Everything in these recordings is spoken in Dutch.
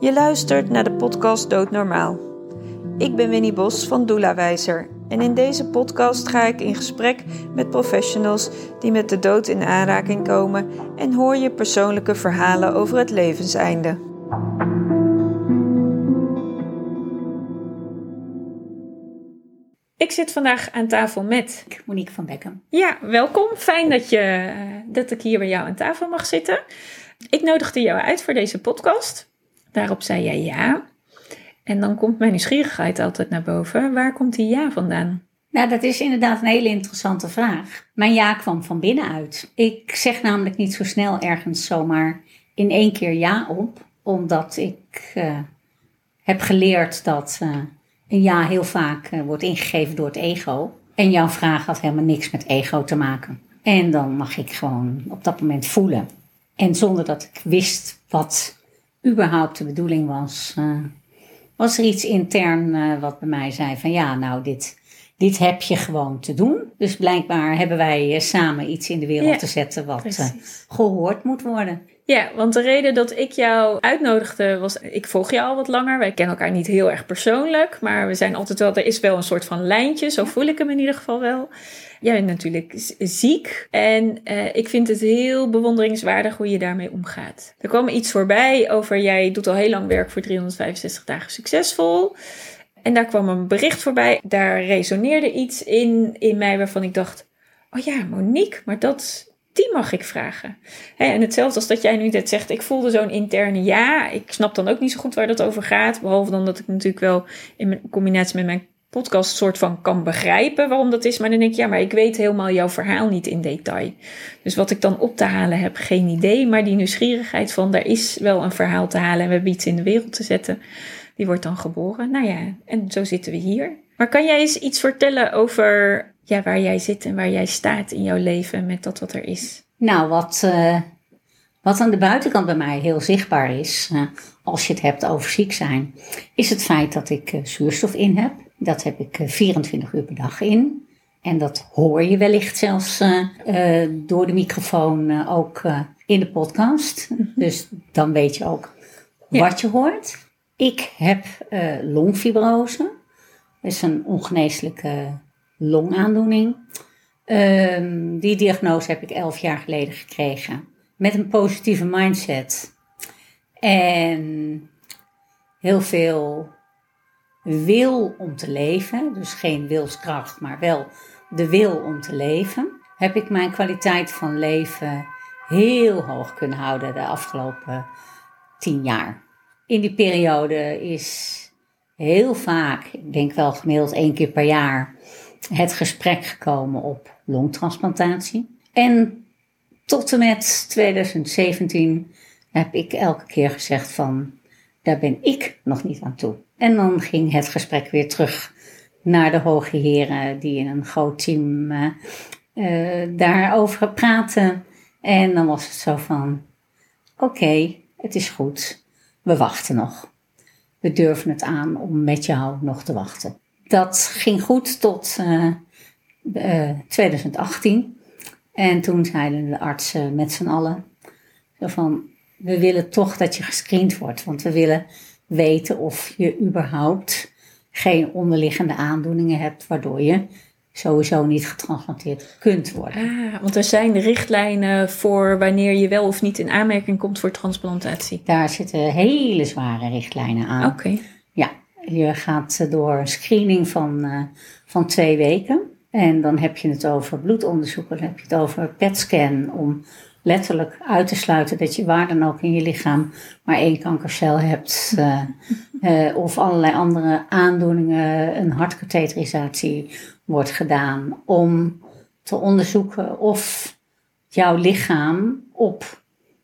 Je luistert naar de podcast Doodnormaal. Ik ben Winnie Bos van Doelawijzer en in deze podcast ga ik in gesprek met professionals die met de dood in aanraking komen en hoor je persoonlijke verhalen over het levenseinde. Ik zit vandaag aan tafel met Monique van Beckham. Ja, welkom. Fijn dat, je, eh, dat ik hier bij jou aan tafel mag zitten. Ik nodigde jou uit voor deze podcast. Daarop zei jij ja. En dan komt mijn nieuwsgierigheid altijd naar boven. Waar komt die ja vandaan? Nou, dat is inderdaad een hele interessante vraag. Mijn ja kwam van binnenuit. Ik zeg namelijk niet zo snel ergens zomaar in één keer ja op, omdat ik uh, heb geleerd dat uh, een ja heel vaak uh, wordt ingegeven door het ego. En jouw vraag had helemaal niks met ego te maken. En dan mag ik gewoon op dat moment voelen. En zonder dat ik wist wat überhaupt de bedoeling was, was er iets intern wat bij mij zei van ja, nou dit, dit heb je gewoon te doen. Dus blijkbaar hebben wij samen iets in de wereld ja, te zetten wat gehoord moet worden. Ja, want de reden dat ik jou uitnodigde was, ik volg jou al wat langer. Wij kennen elkaar niet heel erg persoonlijk, maar we zijn altijd wel, er is wel een soort van lijntje, zo voel ik hem in ieder geval wel. Jij bent natuurlijk ziek en uh, ik vind het heel bewonderingswaardig hoe je daarmee omgaat. Er kwam iets voorbij over, jij doet al heel lang werk voor 365 dagen succesvol. En daar kwam een bericht voorbij, daar resoneerde iets in, in mij waarvan ik dacht, oh ja, Monique, maar dat, die mag ik vragen. en hetzelfde als dat jij nu net zegt, ik voelde zo'n interne ja. Ik snap dan ook niet zo goed waar dat over gaat. Behalve dan dat ik natuurlijk wel in combinatie met mijn podcast soort van kan begrijpen waarom dat is. Maar dan denk ik, ja, maar ik weet helemaal jouw verhaal niet in detail. Dus wat ik dan op te halen heb, geen idee. Maar die nieuwsgierigheid van, er is wel een verhaal te halen en we hebben iets in de wereld te zetten. Die wordt dan geboren. Nou ja, en zo zitten we hier. Maar kan jij eens iets vertellen over ja, waar jij zit en waar jij staat in jouw leven met dat wat er is? Nou, wat, uh, wat aan de buitenkant bij mij heel zichtbaar is, uh, als je het hebt over ziek zijn, is het feit dat ik uh, zuurstof in heb. Dat heb ik 24 uur per dag in. En dat hoor je wellicht zelfs door de microfoon ook in de podcast. Mhm. Dus dan weet je ook ja. wat je hoort. Ik heb longfibrose. Dat is een ongeneeslijke longaandoening. Um, die diagnose heb ik elf jaar geleden gekregen. Met een positieve mindset. En heel veel wil om te leven. Dus geen wilskracht, maar wel de wil om te leven. Heb ik mijn kwaliteit van leven heel hoog kunnen houden de afgelopen tien jaar. In die periode is heel vaak, ik denk wel gemiddeld één keer per jaar, het gesprek gekomen op longtransplantatie. En tot en met 2017 heb ik elke keer gezegd van, daar ben ik nog niet aan toe. En dan ging het gesprek weer terug naar de hoge heren die in een groot team uh, daarover praten. En dan was het zo van, oké, het is goed, we wachten nog. We durven het aan om met jou nog te wachten dat ging goed tot uh, uh, 2018. En toen zeiden de artsen met z'n allen van, we willen toch dat je gescreend wordt. Want we willen weten of je überhaupt geen onderliggende aandoeningen hebt waardoor je sowieso niet getransplanteerd kunt worden. Ah, want er zijn richtlijnen voor wanneer je wel of niet in aanmerking komt voor transplantatie. Daar zitten hele zware richtlijnen aan. Oké. Je gaat door een screening van, uh, van twee weken. En dan heb je het over bloedonderzoeken, dan heb je het over PET-scan om letterlijk uit te sluiten dat je waar dan ook in je lichaam maar één kankercel hebt. Uh, uh, of allerlei andere aandoeningen, een hartkatheterisatie wordt gedaan om te onderzoeken of jouw lichaam op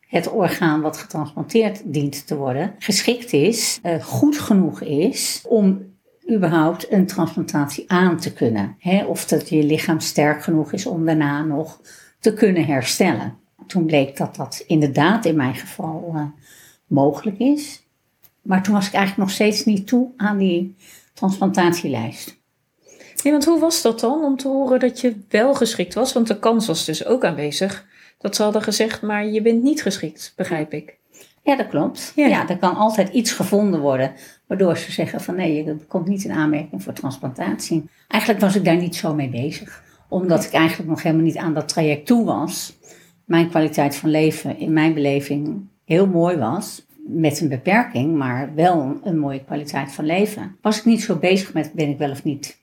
het orgaan wat getransplanteerd dient te worden, geschikt is, uh, goed genoeg is om überhaupt een transplantatie aan te kunnen. Hè? Of dat je lichaam sterk genoeg is om daarna nog te kunnen herstellen. Toen bleek dat dat inderdaad in mijn geval uh, mogelijk is. Maar toen was ik eigenlijk nog steeds niet toe aan die transplantatielijst. Nee, want hoe was dat dan om te horen dat je wel geschikt was? Want de kans was dus ook aanwezig dat ze hadden gezegd, maar je bent niet geschikt, begrijp ik. Ja, dat klopt. Ja. Ja. er kan altijd iets gevonden worden waardoor ze zeggen van nee, je komt niet in aanmerking voor transplantatie. Eigenlijk was ik daar niet zo mee bezig. Omdat ik eigenlijk nog helemaal niet aan dat traject toe was. Mijn kwaliteit van leven in mijn beleving heel mooi was. Met een beperking, maar wel een mooie kwaliteit van leven. Was ik niet zo bezig met ben ik wel of niet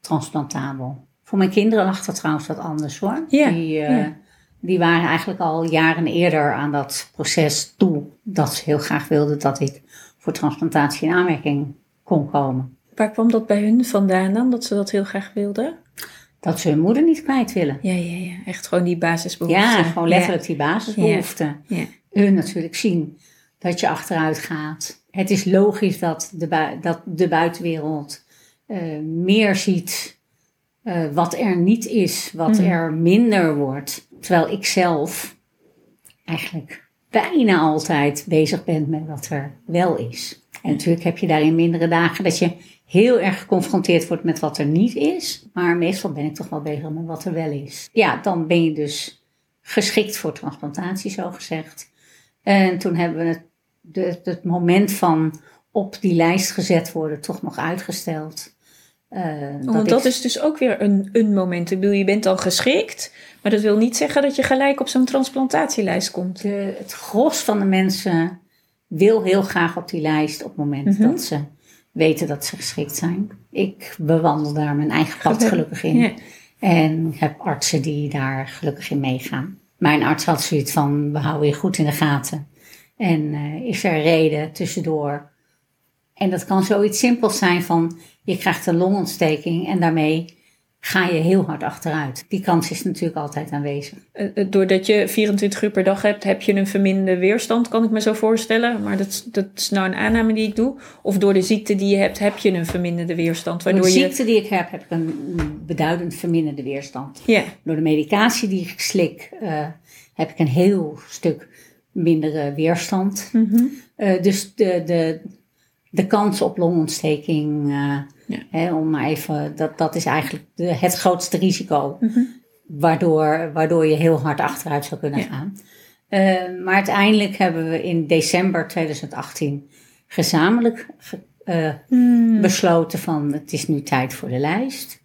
transplantabel. Voor mijn kinderen lag dat trouwens wat anders hoor. Ja, Die, eh, ja. Die waren eigenlijk al jaren eerder aan dat proces toe. Dat ze heel graag wilden dat ik voor transplantatie in aanmerking kon komen. Waar kwam dat bij hun vandaan dan, dat ze dat heel graag wilden? Dat ze hun moeder niet kwijt willen. Ja, ja, ja. Echt gewoon die basisbehoeften. Ja, gewoon letterlijk die basisbehoeften. Ja. Hun natuurlijk zien dat je achteruit gaat. Het is logisch dat de, bui- dat de buitenwereld eh, meer ziet eh, wat er niet is, wat Mhm. er minder wordt. Terwijl ik zelf eigenlijk bijna altijd bezig ben met wat er wel is. En natuurlijk heb je daarin mindere dagen dat je heel erg geconfronteerd wordt met wat er niet is. Maar meestal ben ik toch wel bezig met wat er wel is. Ja, dan ben je dus geschikt voor transplantatie, zo gezegd. En toen hebben we het, het moment van op die lijst gezet worden toch nog uitgesteld. Eh, Oh, want ik- dat is dus ook weer een, een moment. Ik bedoel, je bent dan geschikt, maar dat wil niet zeggen dat je gelijk op zo'n transplantatielijst komt. de, het gros van de mensen wil heel graag op die lijst op het moment Mhm. dat ze weten dat ze geschikt zijn. Ik bewandel daar mijn eigen pad gelukkig in. Ja. En heb artsen die daar gelukkig in meegaan. Mijn arts had zoiets van, we houden je goed in de gaten. En eh, is er reden tussendoor? En dat kan zoiets simpels zijn van, je krijgt een longontsteking en daarmee ga je heel hard achteruit. Die kans is natuurlijk altijd aanwezig. Eh, eh, Doordat je 24 uur per dag hebt, heb je een verminderde weerstand, kan ik me zo voorstellen. Maar dat, is- dat is nou een aanname die ik doe. Of door de ziekte die je hebt, heb je een verminderde weerstand. Door Waardoor de je. ziekte die ik heb, heb ik een beduidend verminderde weerstand. Ja, Door de medicatie die ik slik, eh, heb ik een heel stuk mindere weerstand. Mhm. Dus de, de, de kans op longontsteking, eh, Ja. hè, om maar even, dat, dat is eigenlijk de, het grootste risico. Mhm. Waardoor, waardoor je heel hard achteruit zou kunnen Ja. gaan. Eh, maar uiteindelijk hebben we in december 2018 gezamenlijk ge- eh, Hmm. besloten van het is nu tijd voor de lijst.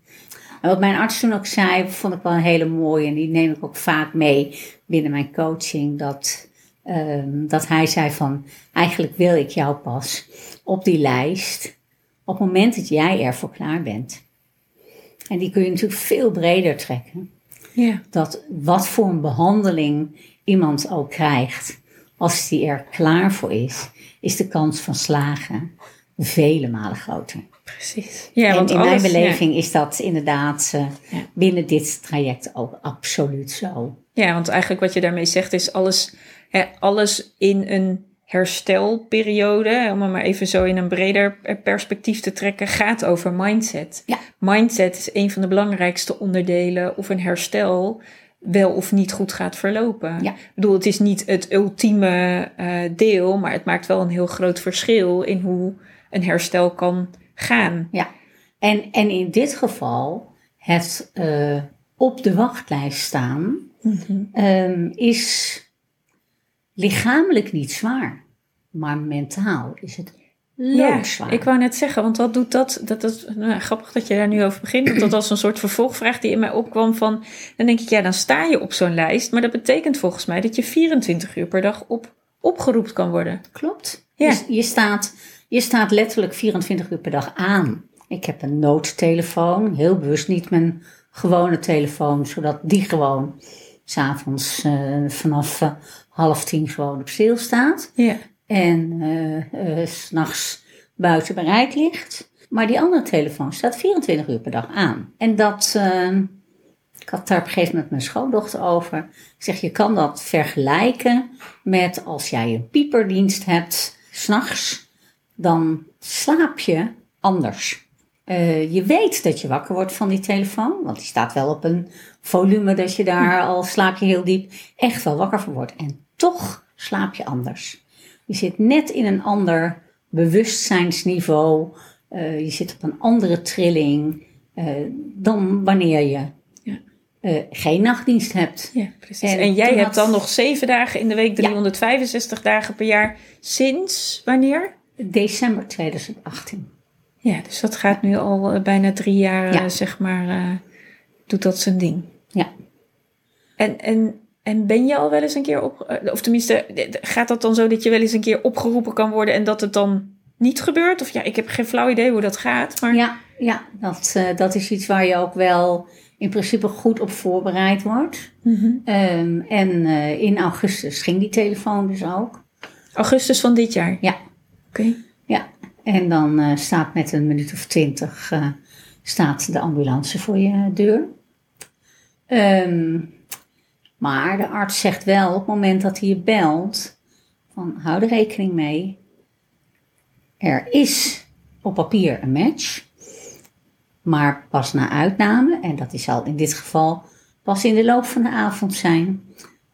En wat mijn arts toen ook zei, vond ik wel een hele mooie en die neem ik ook vaak mee binnen mijn coaching. Dat, ehm, dat hij zei van eigenlijk wil ik jou pas op die lijst op het moment dat jij ervoor klaar bent. En die kun je natuurlijk veel breder trekken. ja. Dat wat voor een behandeling iemand ook krijgt, als die er klaar voor is, is de kans van slagen vele malen groter. precies. Ja, en want in alles, mijn beleving is dat inderdaad eh, Ja. binnen dit traject ook absoluut zo. Ja, want eigenlijk wat je daarmee zegt is alles, hè, alles in een herstelperiode, om het maar even zo in een breder perspectief te trekken, gaat over mindset. Ja. Mindset is een van de belangrijkste onderdelen of een herstel wel of niet goed gaat verlopen. Ja. Ik bedoel, het is niet het ultieme eh, deel, maar het maakt wel een heel groot verschil in hoe een herstel kan gaan. Ja. En, en in dit geval het eh, op de wachtlijst staan ehm, is lichamelijk niet zwaar, maar mentaal is het loodzwaar. ik wou net zeggen, want wat doet dat? Dat is nou, grappig dat je daar nu over begint. Want dat was een soort vervolgvraag die in mij opkwam van... Dan denk ik, ja, dan sta je op zo'n lijst. Maar dat betekent volgens mij dat je 24 uur per dag op, opgeroepen kan worden. Klopt. Ja. Dus je, staat, je staat letterlijk 24 uur per dag aan. Ik heb een noodtelefoon, heel bewust niet mijn gewone telefoon, zodat die gewoon s'avonds uh, vanaf uh, half tien gewoon op stil staat. Ja. En uh, uh, s'nachts buiten bereik ligt. Maar die andere telefoon staat 24 uur per dag aan. En dat, uh, ik had daar op een gegeven moment mijn schoondochter over. Ik zeg, je kan dat vergelijken met als jij een pieperdienst hebt, s'nachts, dan slaap je anders. Uh, je weet dat je wakker wordt van die telefoon, want die staat wel op een volume dat je daar, al slaap je heel diep, echt wel wakker van wordt. En toch slaap je anders. Je zit net in een ander bewustzijnsniveau. Uh, je zit op een andere trilling uh, dan wanneer je ja. eh, geen nachtdienst hebt. Ja, precies. En En, jij hebt had- dan nog zeven dagen in de week, 365 dagen per jaar. Sinds wanneer? December 2018. Ja, dus dat gaat nu al eh, bijna drie jaar, Ja. eh, zeg maar, eh, doet dat zijn ding. Ja. En, en, en ben je al wel eens een keer op, eh, of tenminste, gaat dat dan zo dat je wel eens een keer opgeroepen kan worden en dat het dan niet gebeurt? Of ja, ik heb geen flauw idee hoe dat gaat, maar Ja, ja dat, eh, dat is iets waar je ook wel in principe goed op voorbereid wordt. Mhm. Ehm, en eh, in augustus ging die telefoon dus ook. augustus van dit jaar. Ja. Oké. Ja, en dan staat met een minuut of twintig staat de ambulance voor je deur. Ehm, maar de arts zegt wel op het moment dat hij je belt, van hou er rekening mee. Er is op papier een match, maar pas na uitname, en dat zal in dit geval pas in de loop van de avond zijn,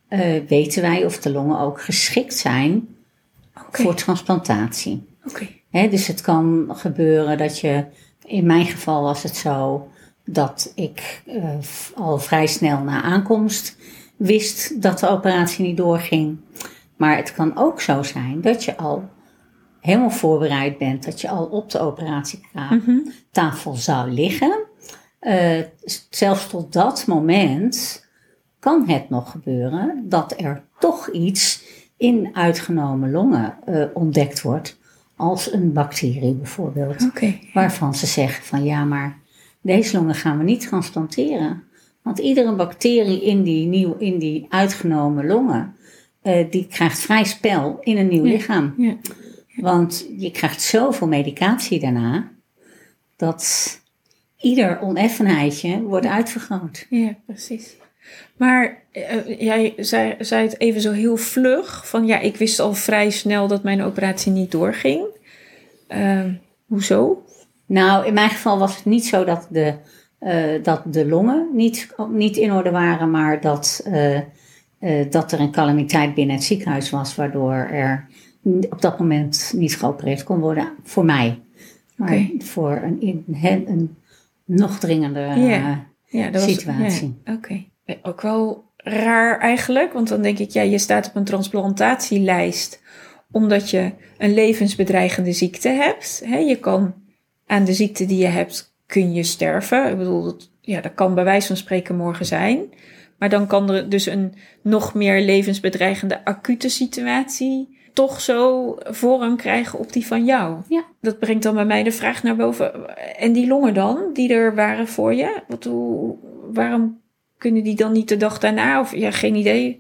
eh, weten wij of de longen ook geschikt zijn voor transplantatie. Oké. Dus het kan gebeuren dat je, in mijn geval was het zo dat ik eh, al vrij snel na aankomst wist dat de operatie niet doorging. Maar het kan ook zo zijn dat je al helemaal voorbereid bent, dat je al op de operatietafel zou liggen. Eh, zelfs tot dat moment kan het nog gebeuren dat er toch iets in uitgenomen longen eh, ontdekt wordt. Als een bacterie bijvoorbeeld. Waarvan ze zeggen van ja, maar deze longen gaan we niet transplanteren. Want iedere bacterie in die, nieuw, in die uitgenomen longen, eh, die krijgt vrij spel in een nieuw Ja. lichaam. Ja. Want je krijgt zoveel medicatie daarna, dat ieder oneffenheidje wordt uitvergroot. Ja, precies. Maar eh, jij zei, zei het even zo heel vlug. Van ja, ik wist al vrij snel dat mijn operatie niet doorging. Ehm, hoezo? Nou, in mijn geval was het niet zo dat de, eh, dat de longen niet, niet in orde waren, maar dat, eh, eh, dat er een calamiteit binnen het ziekenhuis was, waardoor er op dat moment niet geopereerd kon worden voor mij. Maar Oké. voor een, in- een nog dringender Ja. Ja, dat Situatie. Oké. Ook wel raar eigenlijk, want dan denk ik, ja, je staat op een transplantatielijst omdat je een levensbedreigende ziekte hebt. Hè, je kan aan de ziekte die je hebt, kun je sterven. Ik bedoel, dat, ja, dat kan bij wijze van spreken morgen zijn. Maar dan kan er dus een nog meer levensbedreigende acute situatie toch zo voorrang krijgen op die van jou. Ja. Dat brengt dan bij mij de vraag naar boven. En die longen dan, die er waren voor je? Wat, hoe, waarom kunnen die dan niet de dag daarna? Of ja, geen idee.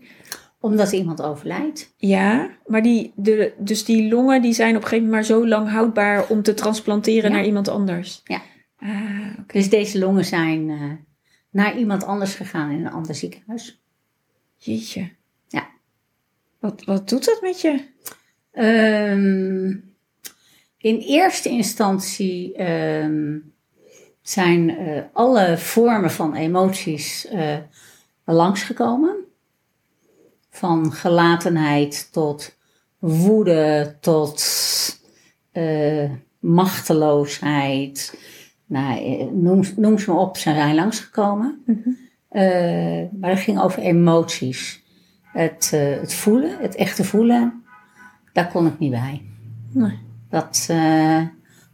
Omdat iemand overlijdt. Ja, maar die, de, dus die longen die zijn op een gegeven moment maar zo lang houdbaar om te transplanteren Ja. naar iemand anders. Ja. Ah. Dus deze longen zijn eh, naar iemand anders gegaan in een ander ziekenhuis. Jeetje. Ja. Wat, wat doet dat met je? Ehm, in eerste instantie ehm, zijn eh, alle vormen van emoties eh, langsgekomen. Van gelatenheid tot woede, tot eh, machteloosheid. Nou, eh, noem, noem ze maar op, ze zijn langsgekomen. Eh, maar het ging over emoties. Het, het voelen, het echte voelen, daar kon ik niet bij. Nee. Dat,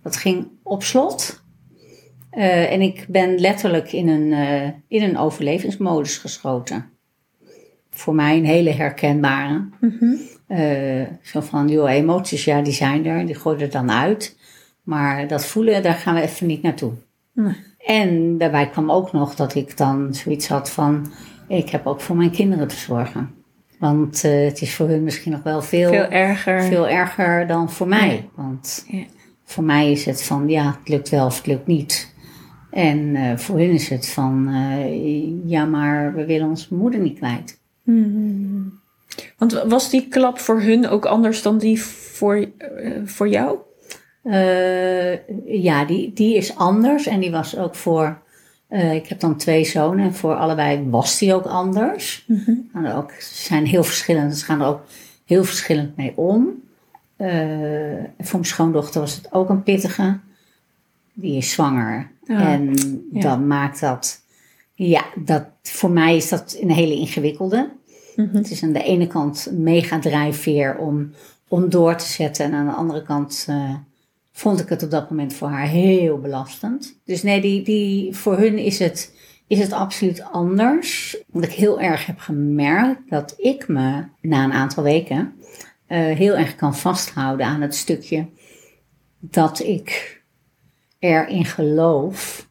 dat ging op slot. En ik ben letterlijk in een, in een overlevingsmodus geschoten. Voor mij een hele herkenbare. Eh, zo van, joh, emoties, ja, die zijn er. Die gooi je er dan uit. Maar dat voelen, daar gaan we even niet naartoe. Nee. En daarbij kwam ook nog dat ik dan zoiets had van... Ik heb ook voor mijn kinderen te zorgen. Want eh, het is voor hun misschien nog wel veel, Veel erger. veel erger dan voor mij. Want Ja. voor mij is het van, ja, het lukt wel of het lukt niet. En eh, voor hun is het van, ja, maar we willen onze moeder niet kwijt. Hmm. Want was die klap voor hun ook anders dan die voor, eh, voor jou? Eh, ja, die, die is anders. En die was ook voor, eh, ik heb dan twee zonen. En voor allebei was die ook anders. Gaan er ook, ze zijn heel verschillend. Ze gaan er ook heel verschillend mee om. Voor mijn schoondochter was het ook een pittige. Die is zwanger. Ah, en ja. dan maakt dat Ja, dat, voor mij is dat een hele ingewikkelde. Mhm. Het is aan de ene kant een mega drijfveer om, om door te zetten. En aan de andere kant eh, vond ik het op dat moment voor haar heel belastend. Dus nee, die, die, voor hun is het, is het absoluut anders. Omdat ik heel erg heb gemerkt dat ik me na een aantal weken eh, heel erg kan vasthouden aan het stukje dat ik erin geloof.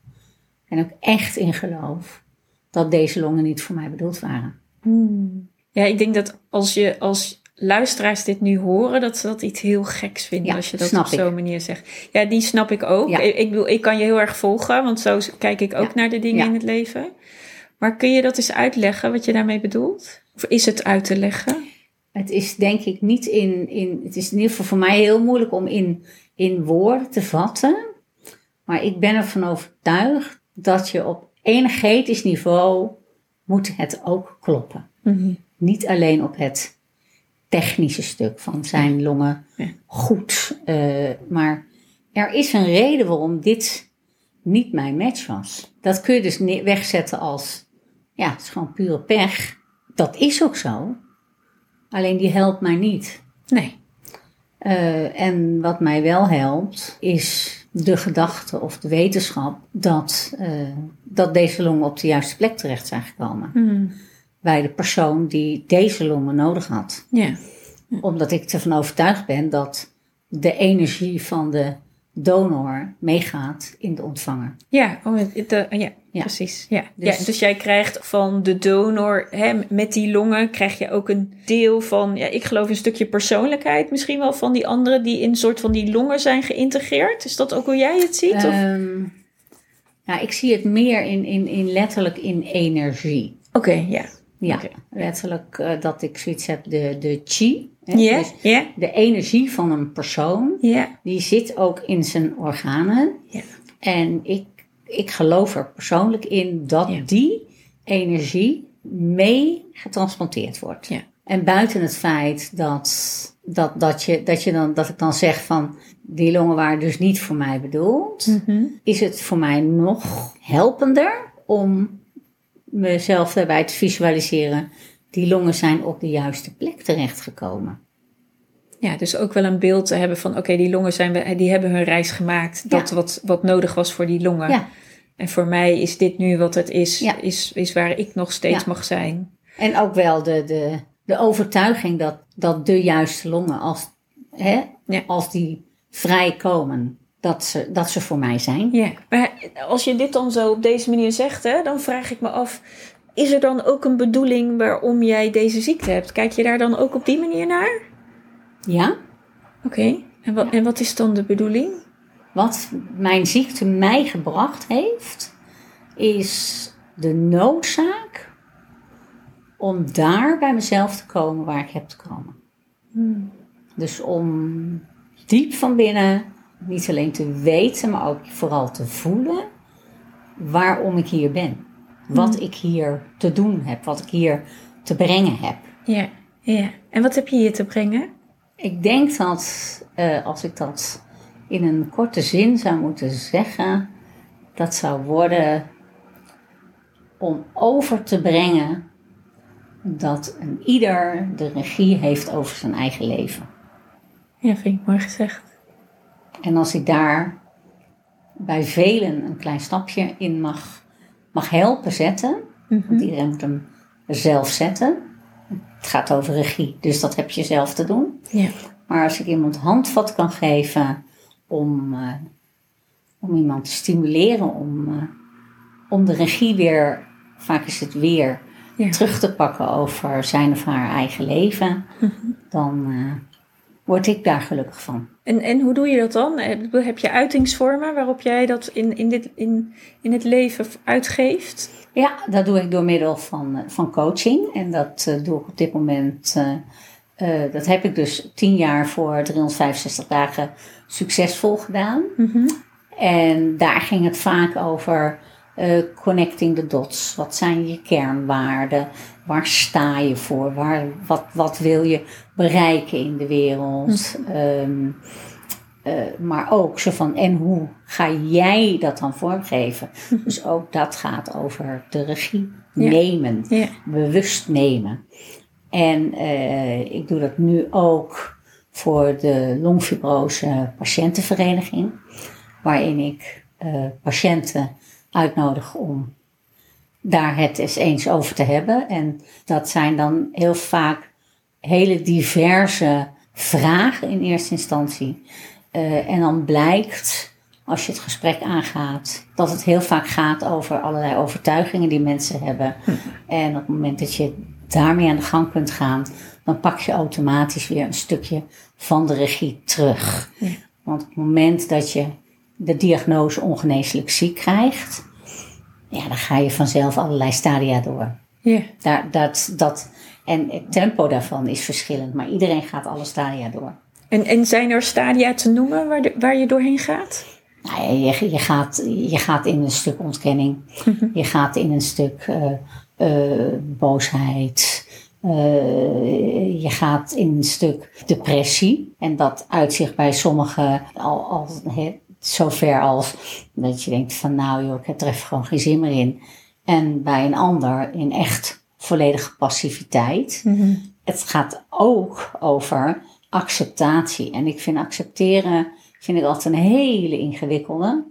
En ook echt in geloof dat deze longen niet voor mij bedoeld waren. Ja, ik denk dat als je als luisteraars dit nu horen, dat ze dat iets heel geks vinden Ja, als je dat op zo'n manier zegt. Ja, die snap ik ook. Ja. Ik, ik bedoel, ik kan je heel erg volgen, want zo kijk ik ook Ja. naar de dingen in het leven. Maar kun je dat eens uitleggen wat je daarmee bedoelt? Of is het uit te leggen? Het is denk ik niet in, in het is in ieder geval voor mij heel moeilijk om in, in woorden te vatten. Maar ik ben ervan overtuigd dat je op energetisch niveau moet het ook kloppen. Niet alleen op het technische stuk van zijn longen Ja. goed. eh, maar er is een reden waarom dit niet mijn match was. Dat kun je dus wegzetten als, ja, het is gewoon pure pech. Dat is ook zo. Alleen die helpt mij niet. Nee. Eh, en wat mij wel helpt, is de gedachte of de wetenschap dat, eh, dat deze longen op de juiste plek terecht zijn gekomen. Bij de persoon die deze longen nodig had. Ja. Omdat ik ervan overtuigd ben dat de energie van de donor meegaat in de ontvanger. Ja, oh, de- ja, Ja. precies. Ja. Dus- ja, dus jij krijgt van de donor, hè, met die longen, krijg je ook een deel van, ja, ik geloof een stukje persoonlijkheid misschien wel van die anderen die in een soort van die longen zijn geïntegreerd. Is dat ook hoe jij het ziet? Of? Ehm, ja, ik zie het meer in, in, in letterlijk in energie. Oké, ja. Ja, letterlijk eh, dat ik zoiets heb, de, de chi. hè, dus de energie van een persoon, ja. die zit ook in zijn organen. Ja. En ik, ik geloof er persoonlijk in dat Ja. die energie mee getransporteerd wordt. Ja. En buiten het feit dat, dat, dat, je, dat, je dan, dat ik dan zeg van die longen waren dus niet voor mij bedoeld, Mhm. is het voor mij nog helpender om mezelf daarbij te visualiseren. Die longen zijn op de juiste plek terechtgekomen. Ja, dus ook wel een beeld te hebben van, oké, die longen zijn, we- die hebben hun reis gemaakt. Dat Ja. wat, wat nodig was voor die longen. Ja. En voor mij is dit nu wat het is, Ja. is, is waar ik nog steeds mag zijn. En ook wel de, de, de overtuiging dat, dat de juiste longen, als, hè, als die vrijkomen, dat ze, dat ze voor mij zijn. Ja, maar als je dit dan zo op deze manier zegt, hè, dan vraag ik me af: is er dan ook een bedoeling waarom jij deze ziekte hebt? Kijk je daar dan ook op die manier naar? Ja? Oké, en, wat, en wat is dan de bedoeling? Wat mijn ziekte mij gebracht heeft, is de noodzaak om daar bij mezelf te komen waar ik heb te komen. Dus om diep van binnen niet alleen te weten, maar ook vooral te voelen waarom ik hier ben. Wat ik hier te doen heb, wat ik hier te brengen heb. Ja, ja. En wat heb je hier te brengen? Ik denk dat eh, als ik dat in een korte zin zou moeten zeggen, dat zou worden om over te brengen dat een ieder de regie heeft over zijn eigen leven. Ja, vind ik mooi gezegd. En als ik daar bij velen een klein stapje in mag, mag helpen zetten, want iedereen moet hem zelf zetten. Het gaat over regie, dus dat heb je zelf te doen. Ja. Maar als ik iemand handvat kan geven om, eh, om iemand te stimuleren om, eh, om de regie weer, vaak is het weer, Ja. terug te pakken over zijn of haar eigen leven, dan eh, word ik daar gelukkig van. En, en hoe doe je dat dan? Heb je uitingsvormen waarop jij dat in, in, dit, in, in het leven uitgeeft? Ja, dat doe ik door middel van, eh, van coaching. En dat eh, doe ik op dit moment. eh, dat heb ik dus tien jaar voor 365 dagen succesvol gedaan. En daar ging het vaak over connecting the dots. Wat zijn je kernwaarden? Waar sta je voor? Waar, wat, wat wil je bereiken in de wereld? Ehm, eh, maar ook zo van, en hoe ga jij dat dan vormgeven? Dus ook dat gaat over de regie Ja. nemen, Ja. bewust nemen. En eh, ik doe dat nu ook voor de longfibrose patiëntenvereniging, waarin ik eh, patiënten uitnodig om daar het eens eens over te hebben. En dat zijn dan heel vaak hele diverse vragen in eerste instantie. Eh, en dan blijkt, als je het gesprek aangaat, dat het heel vaak gaat over allerlei overtuigingen die mensen hebben. En op het moment dat je daarmee aan de gang kunt gaan, dan pak je automatisch weer een stukje van de regie terug. Ja. Want op het moment dat je de diagnose ongeneeslijk ziek krijgt, ja, dan ga je vanzelf allerlei stadia door. Ja. Daar, dat, dat, en het tempo daarvan is verschillend, maar iedereen gaat alle stadia door. En, en zijn er stadia te noemen waar, de- waar je doorheen gaat? Nou ja, je, je, gaat, je gaat in een stuk ontkenning, je gaat in een stuk eh, eh, boosheid, eh, je gaat in een stuk depressie. En dat uitzicht bij sommigen al, al he, zover als dat je denkt van nou joh, ik heb er even gewoon geen zin meer in. En bij een ander in echt volledige passiviteit. Het gaat ook over acceptatie. En ik vind accepteren vind ik altijd een hele ingewikkelde.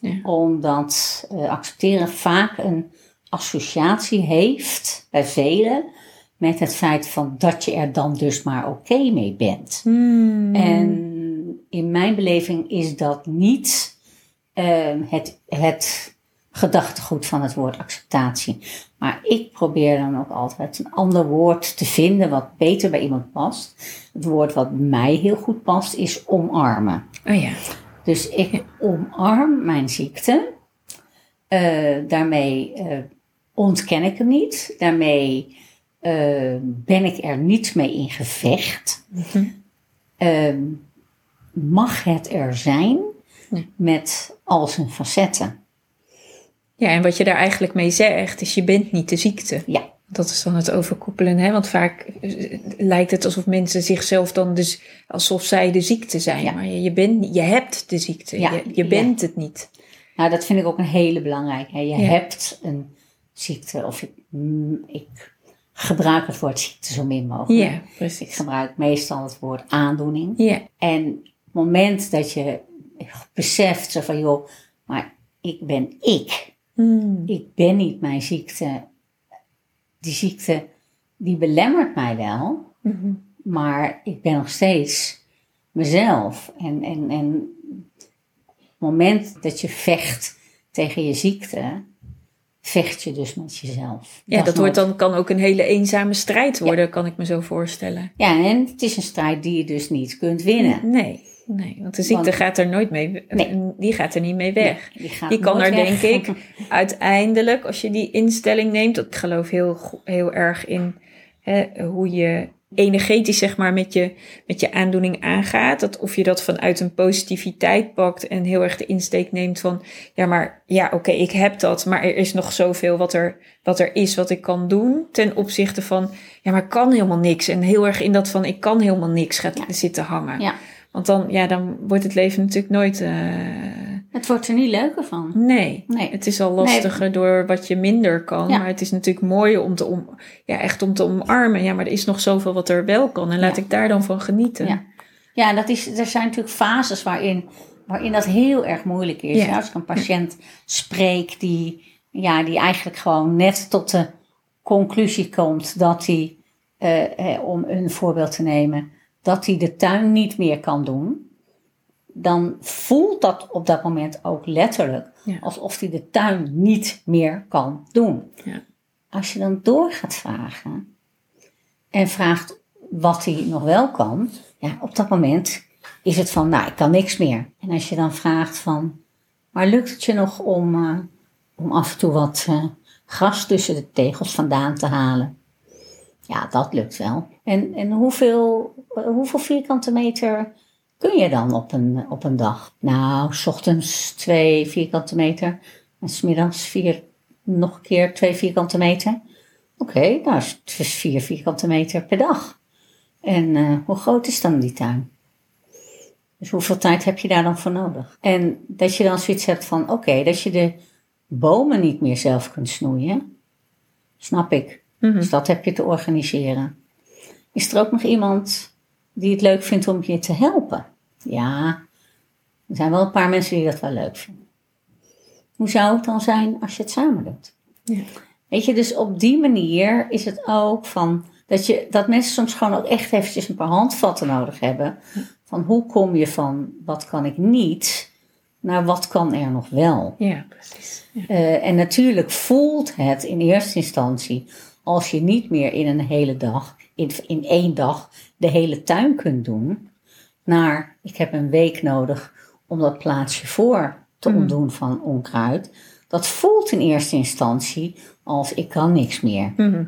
Ja. Omdat eh, accepteren vaak een associatie heeft bij velen met het feit van dat je er dan dus maar oké mee bent. Hmm. En in mijn beleving is dat niet ehm, het, het gedachtegoed van het woord acceptatie. Maar ik probeer dan ook altijd een ander woord te vinden wat beter bij iemand past. Het woord wat mij heel goed past is omarmen. Oh ja. Dus ik omarm mijn ziekte. Eh, daarmee eh, ontken ik hem niet. Daarmee eh, ben ik er niet mee in gevecht. Ehm, mag het er zijn met al zijn facetten? Ja, en wat je daar eigenlijk mee zegt, is je bent niet de ziekte. Ja, Dat is dan het overkoepelen, hè? Want vaak eh, lijkt het alsof mensen zichzelf dan dus alsof zij de ziekte zijn. Ja. Maar je, je, bent, je hebt de ziekte. Ja, Je, je ja. bent het niet. nou dat vind ik ook een hele belangrijke. Je hebt een ziekte, of ik, mm, ik gebruik het woord ziekte zo min mogelijk. Ja, Ik precies. gebruik meestal het woord aandoening. Ja, En het moment dat je beseft zo van joh, maar ik ben ik. Hmm. Ik ben niet mijn ziekte. Die ziekte die belemmert mij wel, Mhm. maar ik ben nog steeds mezelf. En, en, en het moment dat je vecht tegen je ziekte, vecht je dus met jezelf. ja dat wordt dan, kan ook een hele eenzame strijd worden, kan ik me zo voorstellen. Ja, en het is een strijd die je dus niet kunt winnen. Nee, nee, want de ziekte Want- gaat er nooit mee, Nee. die gaat er niet mee weg. Die, gaat Die kan er weg. denk ik uiteindelijk, als je die instelling neemt, ik geloof heel, heel erg in hè, hoe je energetisch zeg maar met je, met je aandoening aangaat. Dat of je dat vanuit een positiviteit pakt en heel erg de insteek neemt van, ja maar ja oké, ik heb dat, maar er is nog zoveel wat er, wat er is wat ik kan doen ten opzichte van, ja maar ik kan helemaal niks. En heel erg in dat van, ik kan helemaal niks gaat Ja. zitten hangen. Ja, Want dan, ja, dan wordt het leven natuurlijk nooit... eh, het wordt er niet leuker van. Nee, Nee. het is al lastiger door wat je minder kan. Ja. Maar het is natuurlijk mooi om te, om, ja, echt om te omarmen. Ja, maar er is nog zoveel wat er wel kan. En laat Ja. ik daar dan van genieten. Ja. Ja, dat is, er zijn natuurlijk fases waarin, waarin dat heel erg moeilijk is. Ja. Als ik een patiënt spreek die, ja, die eigenlijk gewoon net tot de conclusie komt dat hij, eh, eh, om een voorbeeld te nemen, dat hij de tuin niet meer kan doen, dan voelt dat op dat moment ook letterlijk Ja. alsof hij de tuin niet meer kan doen. Ja. Als je dan door gaat vragen en vraagt wat hij nog wel kan, ja, op dat moment is het van, nou, ik kan niks meer. En als je dan vraagt van, maar lukt het je nog om, eh, om af en toe wat eh, gras tussen de tegels vandaan te halen? Ja, dat lukt wel. En, en hoeveel, eh, hoeveel vierkante meter kun je dan op een, op een dag? Nou, s ochtends twee vierkante meter en smiddags vier, nog een keer twee vierkante meter. Oké, nou is het vier vierkante meter per dag. En eh, hoe groot is dan die tuin? Dus hoeveel tijd heb je daar dan voor nodig? En dat je dan zoiets hebt van, oké, dat je de bomen niet meer zelf kunt snoeien, snap ik. Mhm. Dus dat heb je te organiseren. Is er ook nog iemand die het leuk vindt om je te helpen? Ja, er zijn wel een paar mensen die dat wel leuk vinden. Hoe zou het dan zijn als je het samen doet? Ja. Weet je, dus op die manier is het ook van dat, je, dat mensen soms gewoon ook echt eventjes een paar handvatten nodig hebben. Van hoe kom je van wat kan ik niet naar wat kan er nog wel. Ja, precies. Ja. Eh, en natuurlijk voelt het in eerste instantie als je niet meer in een hele dag, in, in één dag, de hele tuin kunt doen. Naar ik heb een week nodig om dat plaatsje voor te Mm. ontdoen van onkruid. Dat voelt in eerste instantie als ik kan niks meer. Mhm.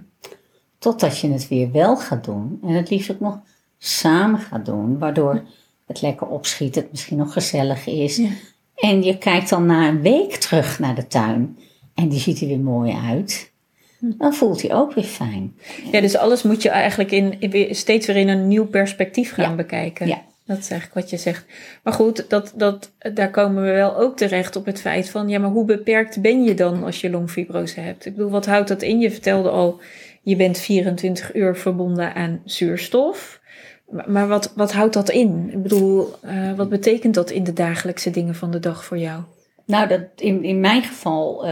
Totdat je het weer wel gaat doen. En het liefst ook nog samen gaat doen. Waardoor het lekker opschiet. Het misschien nog gezellig is. Ja. En je kijkt dan na een week terug naar de tuin. En die ziet er weer mooi uit. Dan voelt hij ook weer fijn. Ja, dus alles moet je eigenlijk in, steeds weer in een nieuw perspectief gaan Ja. bekijken. Ja. Dat is eigenlijk wat je zegt. Maar goed, dat, dat, daar komen we wel ook terecht op het feit van... ja, maar hoe beperkt ben je dan als je longfibrose hebt? Ik bedoel, wat houdt dat in? Je vertelde al, je bent 24 uur verbonden aan zuurstof. Maar, wat, wat houdt dat in? Ik bedoel, eh, wat betekent dat in de dagelijkse dingen van de dag voor jou? Nou, dat, in, in mijn geval.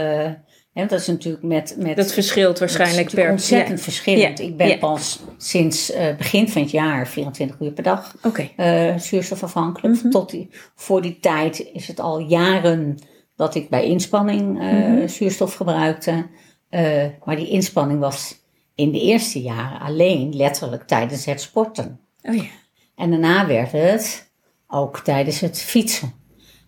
Hè, dat is natuurlijk met. met Dat verschilt waarschijnlijk dat per... ontzettend verschillend. Ja. Ik ben Ja. pas sinds eh, begin van het jaar 24 uur per dag Ja, Oké. eh, zuurstofafhankelijk. Mhm. Tot die, voor die tijd is het al jaren dat ik bij inspanning eh, Mhm. zuurstof gebruikte. Maar die inspanning was in de eerste jaren alleen letterlijk tijdens het sporten. Oh ja. En daarna werd het ook tijdens het fietsen.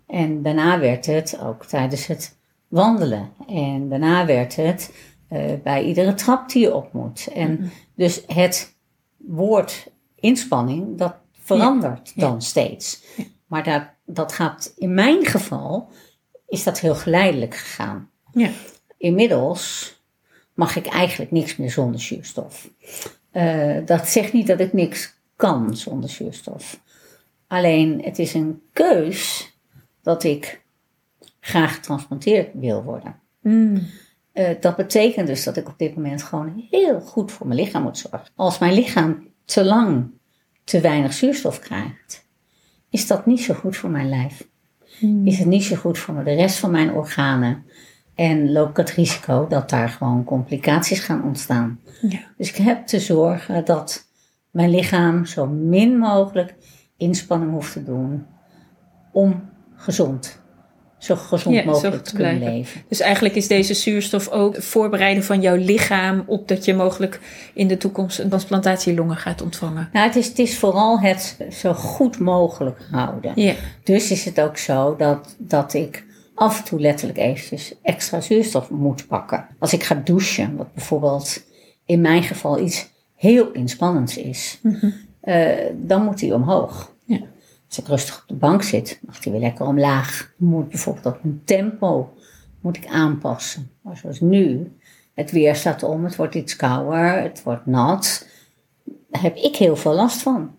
En daarna werd het ook tijdens het wandelen. En daarna werd het eh, bij iedere trap die je op moet. En dus het woord inspanning, dat verandert Ja. dan steeds. Maar dat, dat gaat, in mijn geval, is dat heel geleidelijk gegaan. Ja. Inmiddels mag ik eigenlijk niks meer zonder zuurstof. Eh, dat zegt niet dat ik niks kan zonder zuurstof. Alleen het is een keus dat ik graag getransplanteerd wil worden. Mm. Eh, dat betekent dus dat ik op dit moment gewoon heel goed voor mijn lichaam moet zorgen. Als mijn lichaam te lang te weinig zuurstof krijgt, is dat niet zo goed voor mijn lijf. Is het niet zo goed voor de rest van mijn organen. En loop ik het risico dat daar gewoon complicaties gaan ontstaan. Ja. Dus ik heb te zorgen dat mijn lichaam zo min mogelijk inspanning hoeft te doen om gezond, zo gezond Ja, mogelijk te te kunnen leven. Dus eigenlijk is deze zuurstof ook voorbereiden van jouw lichaam op dat je mogelijk in de toekomst een transplantatielongen gaat ontvangen. Nou, het is, het is vooral het zo goed mogelijk houden. Ja, Dus is het ook zo dat, dat ik af en toe letterlijk eventjes extra zuurstof moet pakken. Als ik ga douchen, wat bijvoorbeeld in mijn geval iets heel inspannends is, eh, dan moet die omhoog. Als ik rustig op de bank zit, mag die weer lekker omlaag. Moet bijvoorbeeld ook mijn tempo moet ik aanpassen. Maar zoals nu, het weer staat om, het wordt iets kouder, het wordt nat. Daar heb ik heel veel last van.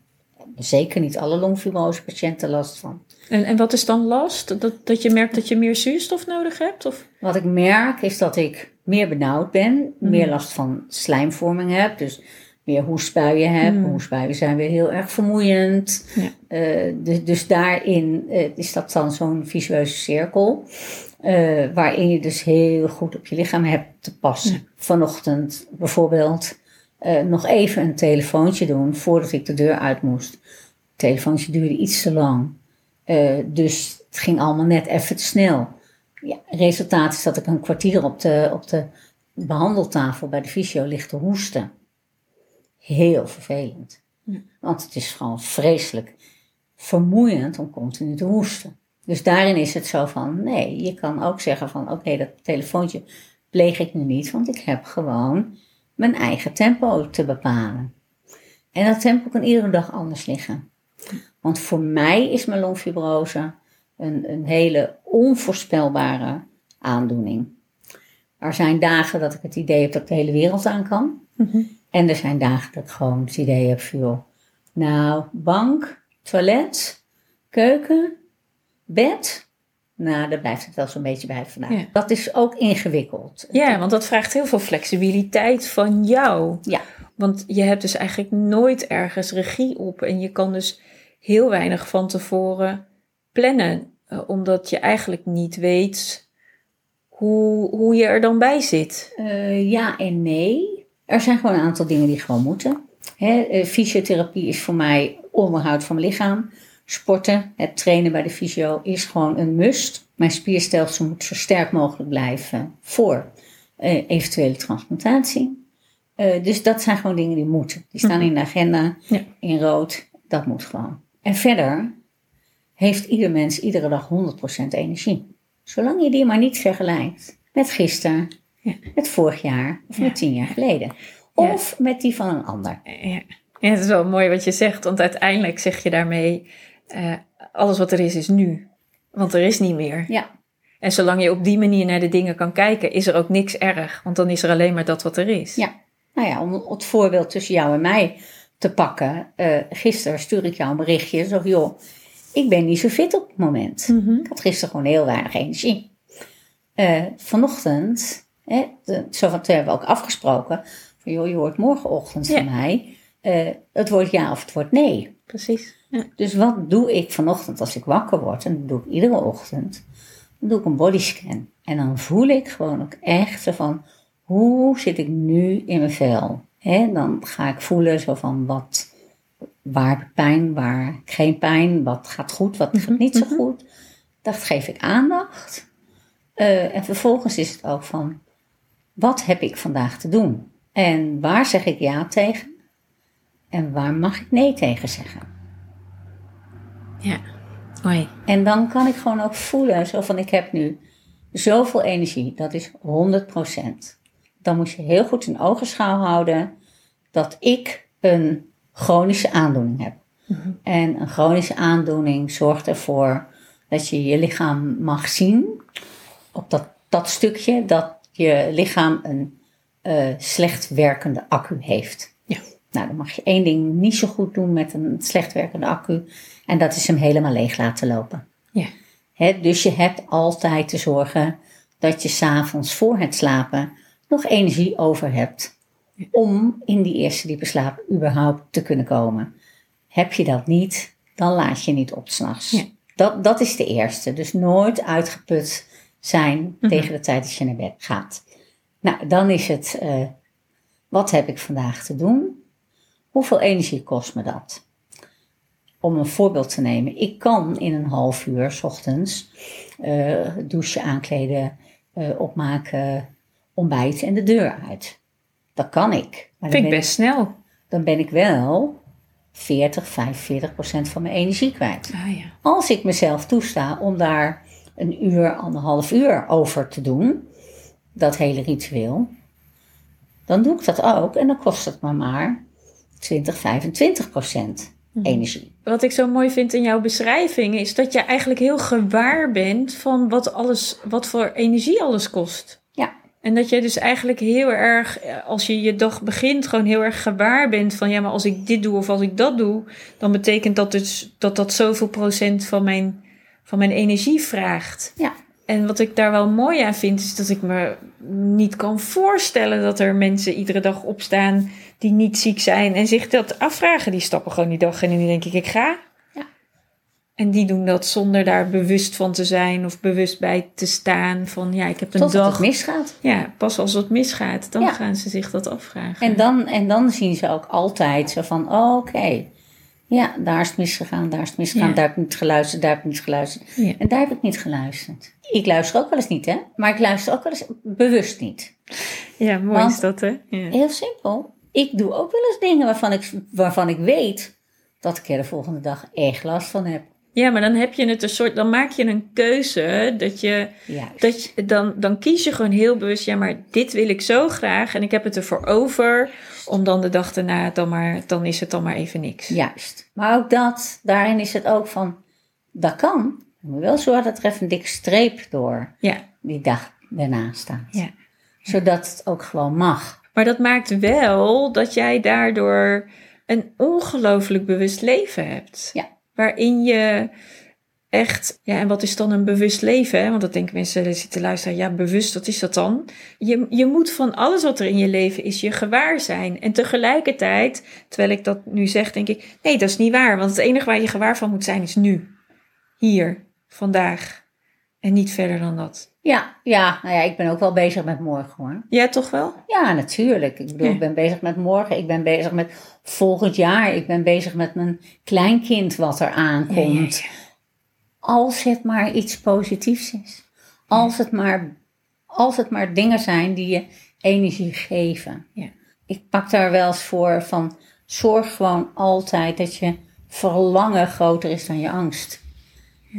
Zeker niet alle longfibrose patiënten last van. en, en wat is dan last? Dat, dat je merkt dat je meer zuurstof nodig hebt? Of? Wat ik merk is dat ik meer benauwd ben, meer last van slijmvorming heb, dus meer hoestbuien heb. Hoestbuien zijn weer heel erg vermoeiend. Ja. Eh, dus, dus daarin eh, is dat dan zo'n visueuze cirkel, eh, waarin je dus heel goed op je lichaam hebt te passen. Vanochtend bijvoorbeeld nog even een telefoontje doen voordat ik de deur uit moest. Het telefoontje duurde iets te lang. Dus het ging allemaal net even te snel. Ja, resultaat is dat ik een kwartier op de, op de behandeltafel bij de fysio lig te hoesten. Heel vervelend. Want het is gewoon vreselijk vermoeiend om continu te hoesten. Dus daarin is het zo van, nee, je kan ook zeggen van, oké, dat telefoontje pleeg ik nu niet, want ik heb gewoon mijn eigen tempo te bepalen. En dat tempo kan iedere dag anders liggen. Want voor mij is mijn longfibrose een, een hele onvoorspelbare aandoening. Er zijn dagen dat ik het idee heb dat ik de hele wereld aan kan. En er zijn dagen dat ik gewoon het idee heb van, joh, nou, bank, toilet, keuken, bed. Nou, daar blijft het wel zo'n beetje bij vandaag. Ja. Dat is ook ingewikkeld. Ja, want dat vraagt heel veel flexibiliteit van jou. Ja. Want je hebt dus eigenlijk nooit ergens regie op. En je kan dus heel weinig van tevoren plannen. eh, omdat je eigenlijk niet weet hoe, hoe je er dan bij zit. Eh, ja en nee. Er zijn gewoon een aantal dingen die gewoon moeten. Eh, fysiotherapie is voor mij onderhoud van mijn lichaam. Sporten, het trainen bij de fysio is gewoon een must. Mijn spierstelsel moet zo sterk mogelijk blijven voor eh, eventuele transplantatie. Eh, dus dat zijn gewoon dingen die moeten. Die staan in de agenda, Ja. in rood. Dat moet gewoon. En verder heeft ieder mens iedere dag 100% energie. Zolang je die maar niet vergelijkt met gisteren, Ja. met vorig jaar of met tien jaar geleden. Of met die van een ander. Ja. ja, het is wel mooi wat je zegt. Want uiteindelijk zeg je daarmee... eh, alles wat er is, is nu. Want er is niet meer. Ja, En zolang je op die manier naar de dingen kan kijken... is er ook niks erg. Want dan is er alleen maar dat wat er is. ja. Nou ja, om het voorbeeld tussen jou en mij te pakken. eh, gisteren stuur ik jou een berichtje. Zo, joh, ik ben niet zo fit op het moment. Mhm. Ik had gisteren gewoon heel weinig energie. Eh, vanochtend, hè, de, zo van, toen hebben we ook afgesproken. Van, joh, je hoort morgenochtend Ja. van mij. eh, het wordt ja of het wordt nee. Precies. Ja. Dus wat doe ik vanochtend als ik wakker word? En dat doe ik iedere ochtend. Dan doe ik een bodyscan. En dan voel ik gewoon ook echt zo van, hoe zit ik nu in mijn vel? Hè, dan ga ik voelen zo van, wat, waar heb ik pijn, waar geen pijn? Wat gaat goed, wat gaat niet zo goed? Dat geef ik aandacht. Eh, en vervolgens is het ook van, wat heb ik vandaag te doen? En waar zeg ik ja tegen? En waar mag ik nee tegen zeggen? Ja. Mooi. En dan kan ik gewoon ook voelen, zo van ik heb nu zoveel energie, dat is 100%. Dan moet je heel goed in ogenschouw houden dat ik een chronische aandoening heb. En een chronische aandoening zorgt ervoor dat je je lichaam mag zien op dat, dat stukje dat je lichaam een eh, slecht werkende accu heeft. Ja. Nou, dan mag je één ding niet zo goed doen met een slecht werkende accu. En dat is hem helemaal leeg laten lopen. Ja. Hè, dus je hebt altijd te zorgen dat je s'avonds voor het slapen nog energie over hebt. Om in die eerste diepe slaap überhaupt te kunnen komen. Heb je dat niet, dan laat je niet op s'nachts. Ja. Dat, dat is de eerste. Dus nooit uitgeput zijn tegen de tijd dat je naar bed gaat. Nou, dan is het, eh, wat heb ik vandaag te doen? Hoeveel energie kost me dat? Om een voorbeeld te nemen, ik kan in een half uur s ochtends eh, douchen, aankleden, eh, opmaken, ontbijten en de deur uit. Dat kan ik. Maar Vind ik ben best snel. dan ben ik wel 40, 45 procent van mijn energie kwijt. Ah ja. Als ik mezelf toesta om daar een uur, anderhalf uur over te doen, dat hele ritueel, dan doe ik dat ook en dan kost het me maar 20, 25 procent energie. Wat ik zo mooi vind in jouw beschrijving is dat je eigenlijk heel gewaar bent van wat alles, wat voor energie alles kost. Ja, En dat je dus eigenlijk heel erg, eh, als je je dag begint, gewoon heel erg gewaar bent van ja, maar als ik dit doe of als ik dat doe, dan betekent dat dus dat dat zoveel procent van mijn, van mijn energie vraagt. ja, En wat ik daar wel mooi aan vind, is dat ik me niet kan voorstellen dat er mensen iedere dag opstaan die niet ziek zijn en zich dat afvragen. Die stappen gewoon die dag in en die denk ik, ik ga. Ja. En die doen dat zonder daar bewust van te zijn of bewust bij te staan van ja, ik heb een dag. het misgaat. Ja, pas als het misgaat, dan Ja. gaan ze zich dat afvragen. En dan, en dan zien ze ook altijd zo van, oh, oké, ja, daar is het misgegaan, daar is het misgegaan, Ja. daar heb ik niet geluisterd, daar heb ik niet geluisterd. Ja. En daar heb ik niet geluisterd. Ik luister ook wel eens niet, hè? Maar ik luister ook wel eens bewust niet. Ja, mooi Want- is dat, hè? Ja. Heel simpel. Ik doe ook wel eens dingen waarvan ik, waarvan ik weet dat ik er de volgende dag echt last van heb. ja, maar dan heb je het een soort, dan maak je een keuze dat je Juist. Dat je, dan, dan kies je gewoon heel bewust, ja, maar dit wil ik zo graag en ik heb het ervoor over. Om dan de dag daarna, dan, maar, dan is het dan maar even niks. Juist. Maar ook dat, daarin is het ook van, dat kan. Je moet wel zorgen dat er even een dikke streep door Ja, die dag daarna staat. ja. Zodat het ook gewoon mag. Maar dat maakt wel dat jij daardoor een ongelooflijk bewust leven hebt. Ja. Waarin je echt, ja, en wat is dan een bewust leven? Hè? Want dat denken mensen die zitten luisteren, ja, bewust, wat is dat dan? Je, je moet van alles wat er in je leven is, je gewaar zijn. En tegelijkertijd, terwijl ik dat nu zeg, denk ik, nee, dat is niet waar. Want het enige waar je gewaar van moet zijn, is nu. Hier, vandaag. En niet verder dan dat. Ja, ja, nou ja, ik ben ook wel bezig met morgen hoor. Ja, toch wel? Ja, natuurlijk. Ik bedoel, Ja. ik ben bezig met morgen. Ik ben bezig met volgend jaar. Ik ben bezig met mijn kleinkind wat er aankomt. Als het maar iets positiefs is. Als, het maar, als het maar dingen zijn die je energie geven. Ja. Ik pak daar wel eens voor van zorg gewoon altijd dat je verlangen groter is dan je angst.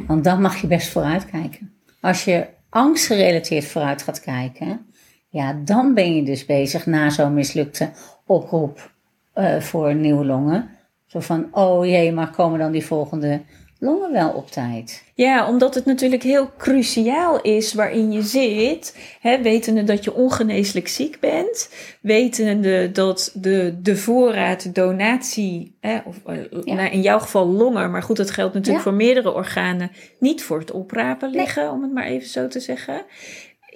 Want dan mag je best vooruit kijken. Als je angstgerelateerd vooruit gaat kijken, ja, dan ben je dus bezig na zo'n mislukte oproep eh, voor nieuwe longen. Zo van, oh jee, maar komen dan die volgende longen wel op tijd? Ja, omdat het natuurlijk heel cruciaal is waarin je zit. Hè, wetende dat je ongeneeslijk ziek bent. Wetende dat de, de voorraad donatie, hè, of eh, Ja. nou, in jouw geval longen, maar goed, dat geldt natuurlijk Ja. voor meerdere organen, niet voor het oprapen liggen, om het maar even zo te zeggen.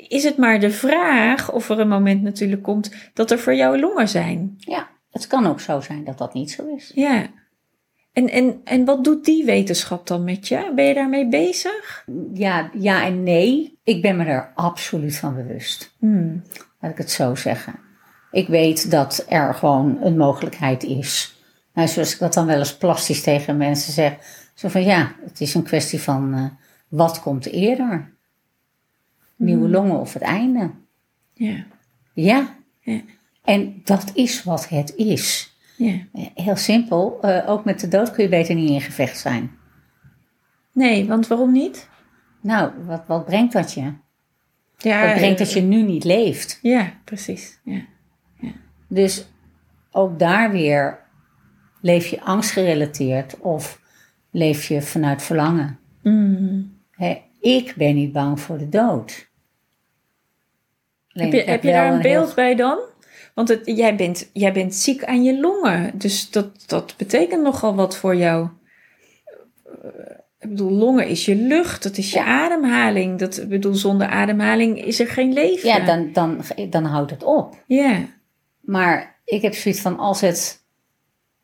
Is het maar de vraag of er een moment natuurlijk komt dat er voor jou longen zijn? Ja, het kan ook zo zijn dat dat niet zo is. Ja. En, en, en wat doet die wetenschap dan met je? Ben je daarmee bezig? Ja, ja en nee. Ik ben me er absoluut van bewust. Hmm. Laat ik het zo zeggen. Ik weet dat er gewoon een mogelijkheid is. Nou, zoals ik dat dan wel eens plastisch tegen mensen zeg. Zo van ja, het is een kwestie van eh, wat komt eerder? Nieuwe longen of het einde? Ja. Ja. Ja. En dat is wat het is. Ja. Heel simpel. eh, ook met de dood kun je beter niet in gevecht zijn. Nee, want waarom niet? Nou, wat, wat brengt dat je? Ja, Wat brengt dat eh, je nu niet leeft? Ja, precies. Ja. Dus ook daar weer leef je angstgerelateerd of leef je vanuit verlangen. Mm. Hè, ik ben niet bang voor de dood. Alleen Heb je, heb je daar een heel- beeld bij dan? Want het, jij, bent, jij bent ziek aan je longen. Dus dat, dat betekent nogal wat voor jou. Ik bedoel, longen is je lucht, dat is je Ja. ademhaling. Dat, ik bedoel, zonder ademhaling is er geen leven. Ja, dan, dan, dan houdt het op. Ja, Maar ik heb zoiets van, als het,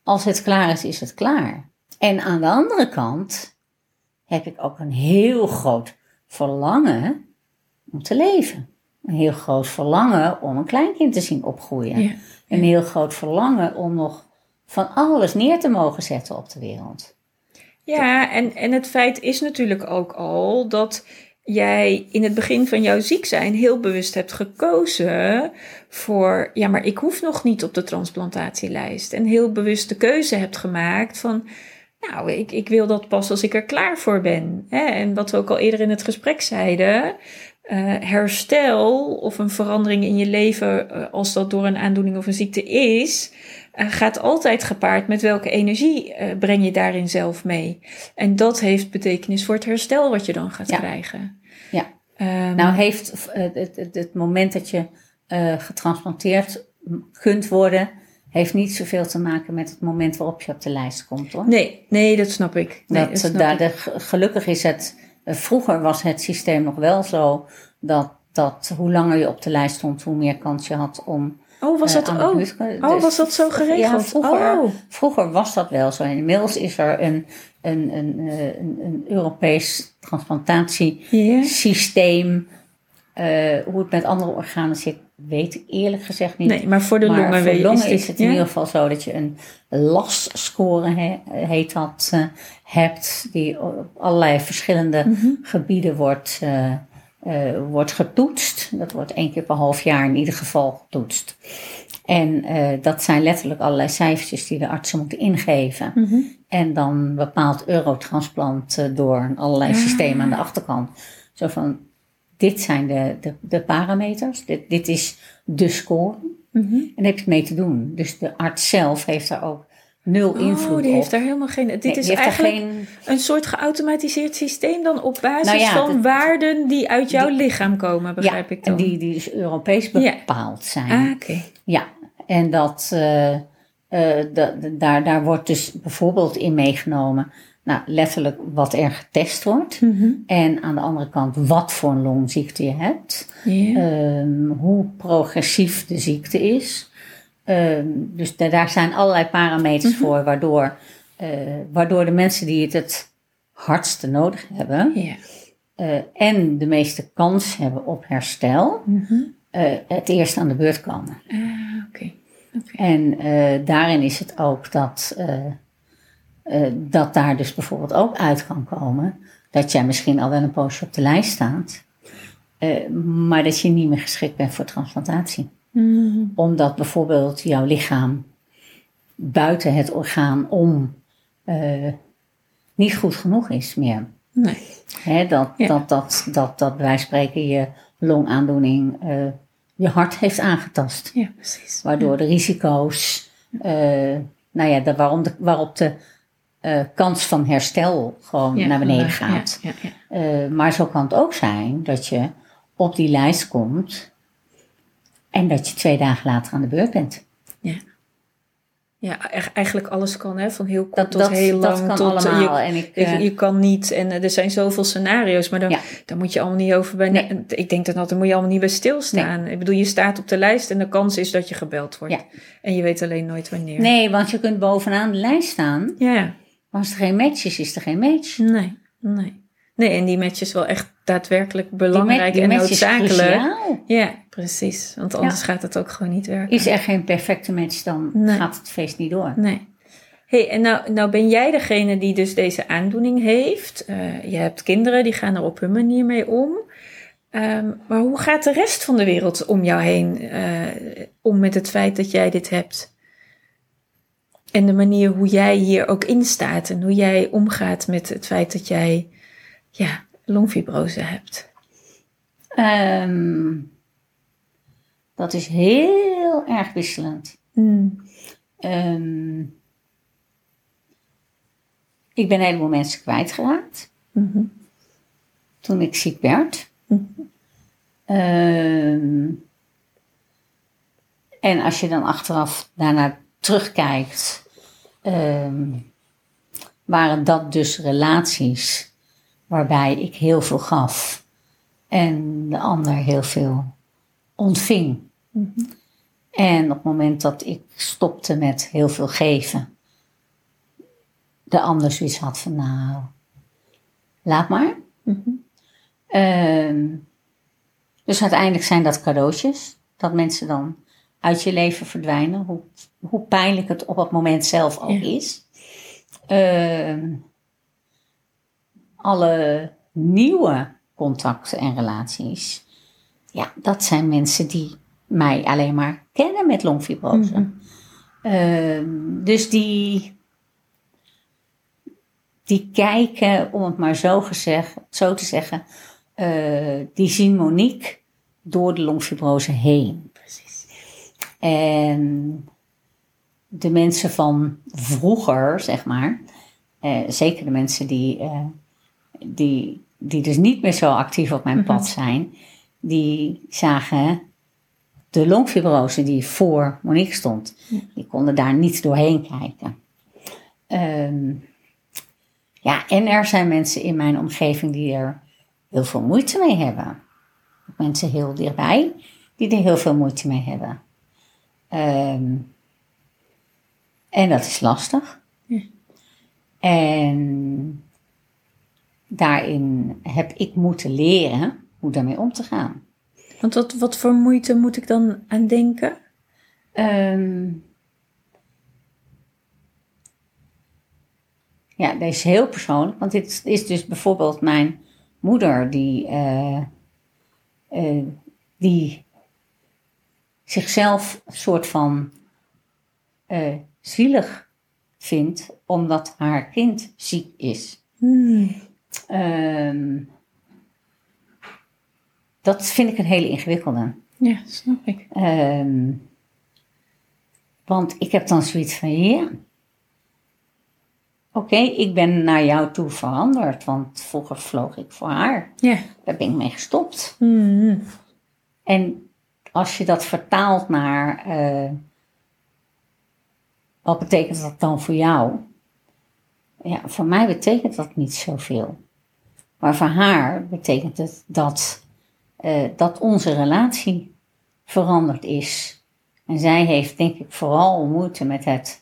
als het klaar is, is het klaar. En aan de andere kant heb ik ook een heel groot verlangen om te leven. Een heel groot verlangen om een kleinkind te zien opgroeien. ja. Een heel groot verlangen om nog van alles neer te mogen zetten op de wereld. Ja, en, en het feit is natuurlijk ook al dat jij in het begin van jouw ziek zijn heel bewust hebt gekozen voor, ja, maar ik hoef nog niet op de transplantatielijst. En heel bewust de keuze hebt gemaakt van, nou, ik, ik wil dat pas als ik er klaar voor ben. En wat we ook al eerder in het gesprek zeiden, eh, herstel of een verandering in je leven, eh, als dat door een aandoening of een ziekte is, eh, gaat altijd gepaard met welke energie breng je daarin zelf mee. En dat heeft betekenis voor het herstel wat je dan gaat Ja. krijgen. Ja. Ehm, Nou heeft het, het, het moment dat je getransplanteerd kunt worden, heeft niet zoveel te maken met het moment waarop je op de lijst komt hoor. nee, nee, dat snap ik. Nee, dat, snap daar ik. de, gelukkig is het, vroeger was het systeem nog wel zo dat, dat hoe langer je op de lijst stond, hoe meer kans je had om Oh, was eh, dat ook? Oh, Dus was dat zo geregeld? Ja, vroeger, Oh. vroeger was dat wel zo. Inmiddels is er een, een, een, eh, een, een Europees transplantatiesysteem. Eh, hoe het met andere organen zit, weet ik eerlijk gezegd niet. Nee, maar voor de maar longen voor is het in ja? ieder geval zo dat je een LAS-score, he- heet dat, eh, hebt, die op allerlei verschillende Mhm. gebieden wordt, eh, eh, wordt getoetst. Dat wordt één keer per half jaar in ieder geval getoetst. En dat zijn letterlijk allerlei cijfertjes die de artsen moeten ingeven. Mhm. En dan bepaalt Eurotransplant door allerlei Ah. systemen aan de achterkant. Zo van, dit zijn de, de, de parameters, dit, dit is de score. Mhm. En daar heb je mee te doen. Dus de arts zelf heeft daar ook nul invloed Oh, die op. heeft daar helemaal geen. Dit Nee, is die eigenlijk geen... een soort geautomatiseerd systeem dan op basis Nou ja, van dat- waarden die uit jouw lichaam komen, begrijp ja, ik dan. en die, die dus Europees Ja. bepaald zijn. Ah, oké. Ja, en dat, eh, eh, da- da- daar, daar wordt dus bijvoorbeeld in meegenomen nou, letterlijk wat er getest wordt. Mhm. En aan de andere kant wat voor een longziekte je hebt. Ehm, hoe progressief de ziekte is. Ehm, dus da- daar zijn allerlei parameters Mhm. voor, waardoor, eh, waardoor de mensen die het het hardste nodig hebben eh, en de meeste kans hebben op herstel, Mhm. eh, het eerst aan de beurt komen. Ah. En daarin is het ook dat, eh, dat daar dus bijvoorbeeld ook uit kan komen dat jij misschien al wel een poosje op de lijst staat, eh, maar dat je niet meer geschikt bent voor transplantatie. Mhm. Omdat bijvoorbeeld jouw lichaam buiten het orgaan om eh, niet goed genoeg is meer. Nee. Hè, dat, Ja. dat, dat, dat, dat bij wijze van spreken je longaandoening eh, je hart heeft aangetast. Ja, precies. Waardoor de risico's, nou ja, de, waarom de, waarop de eh, kans van herstel gewoon Ja, naar beneden gaat. Ja, ja, ja. Eh, maar zo kan het ook zijn dat je op die lijst komt en dat je twee dagen later aan de beurt bent. Ja, ja eigenlijk alles kan, hè? van heel kort Dat, tot dat, heel lang. dat kan tot, eh, allemaal. Je, en ik, je, je kan niet, en er zijn zoveel scenario's, maar dan, Ja. daar moet je allemaal niet over bij. Nee. Ik denk dat daar moet je allemaal niet bij stilstaan. Ik bedoel, je staat op de lijst en de kans is dat je gebeld wordt. Ja. En je weet alleen nooit wanneer. nee, want je kunt bovenaan de lijst staan, Ja, maar als er geen match is, is er geen match. nee, nee. Nee, en die match is wel echt daadwerkelijk Die belangrijk ma- die en noodzakelijk. Ja, precies. Want anders gaat het ook gewoon niet werken. Is er geen perfecte match, dan Nee. gaat het feest niet door. Nee. hey, en nou, nou ben jij degene die dus deze aandoening heeft. Eh, je hebt kinderen, die gaan er op hun manier mee om. Ehm, maar hoe gaat de rest van de wereld om jou heen eh, om met het feit dat jij dit hebt? En de manier hoe jij hier ook in staat en hoe jij omgaat met het feit dat jij ja, longfibrose hebt. Ehm, dat is heel erg wisselend. Hmm. Ehm, ik ben een heleboel mensen kwijtgeraakt Mhm. toen ik ziek werd. Mhm. Ehm, en als je dan achteraf daarna terugkijkt, ehm, waren dat dus relaties waarbij ik heel veel gaf en de ander heel veel ontving. En op het moment dat ik stopte met heel veel geven, de ander zoiets had van nou, laat maar. Mhm. Ehm, dus uiteindelijk zijn dat cadeautjes, dat mensen dan uit je leven verdwijnen, hoe, hoe pijnlijk het op het moment zelf ook Ja. is. Ehm, alle nieuwe contacten en relaties, ja, dat zijn mensen die mij alleen maar kennen met longfibrose. Mhm. Ehm, dus die, die kijken, om het maar zo, gezegd, zo te zeggen, eh, die zien Monique door de longfibrose heen. Precies. En de mensen van vroeger, zeg maar, eh, zeker de mensen die, eh, die, die dus niet meer zo actief op mijn pad zijn, die zagen de longfibrose die voor Monique stond, die konden daar niet doorheen kijken. Ehm, ja, en er zijn mensen in mijn omgeving die er heel veel moeite mee hebben. Mensen heel dichtbij die er heel veel moeite mee hebben. Ehm, en dat is lastig. Ja. En daarin heb ik moeten leren hoe daarmee om te gaan. Want wat, wat voor moeite moet ik dan aan denken? Ehm, ja, deze is heel persoonlijk, want dit is dus bijvoorbeeld mijn moeder die, eh, eh, die zichzelf een soort van eh, zielig vindt omdat haar kind ziek is. Hmm. Ehm, dat vind ik een hele ingewikkelde. Ja, snap ik. Ehm, want ik heb dan zoiets van, ja, oké, ik ben naar jou toe veranderd, want vroeger vloog ik voor haar. Ja. Daar ben ik mee gestopt. Hmm. En als je dat vertaalt naar, eh, wat betekent dat dan voor jou? ja, voor mij betekent dat niet zoveel. Maar voor haar betekent het dat, eh, dat onze relatie veranderd is. En zij heeft denk ik vooral moeite met, het,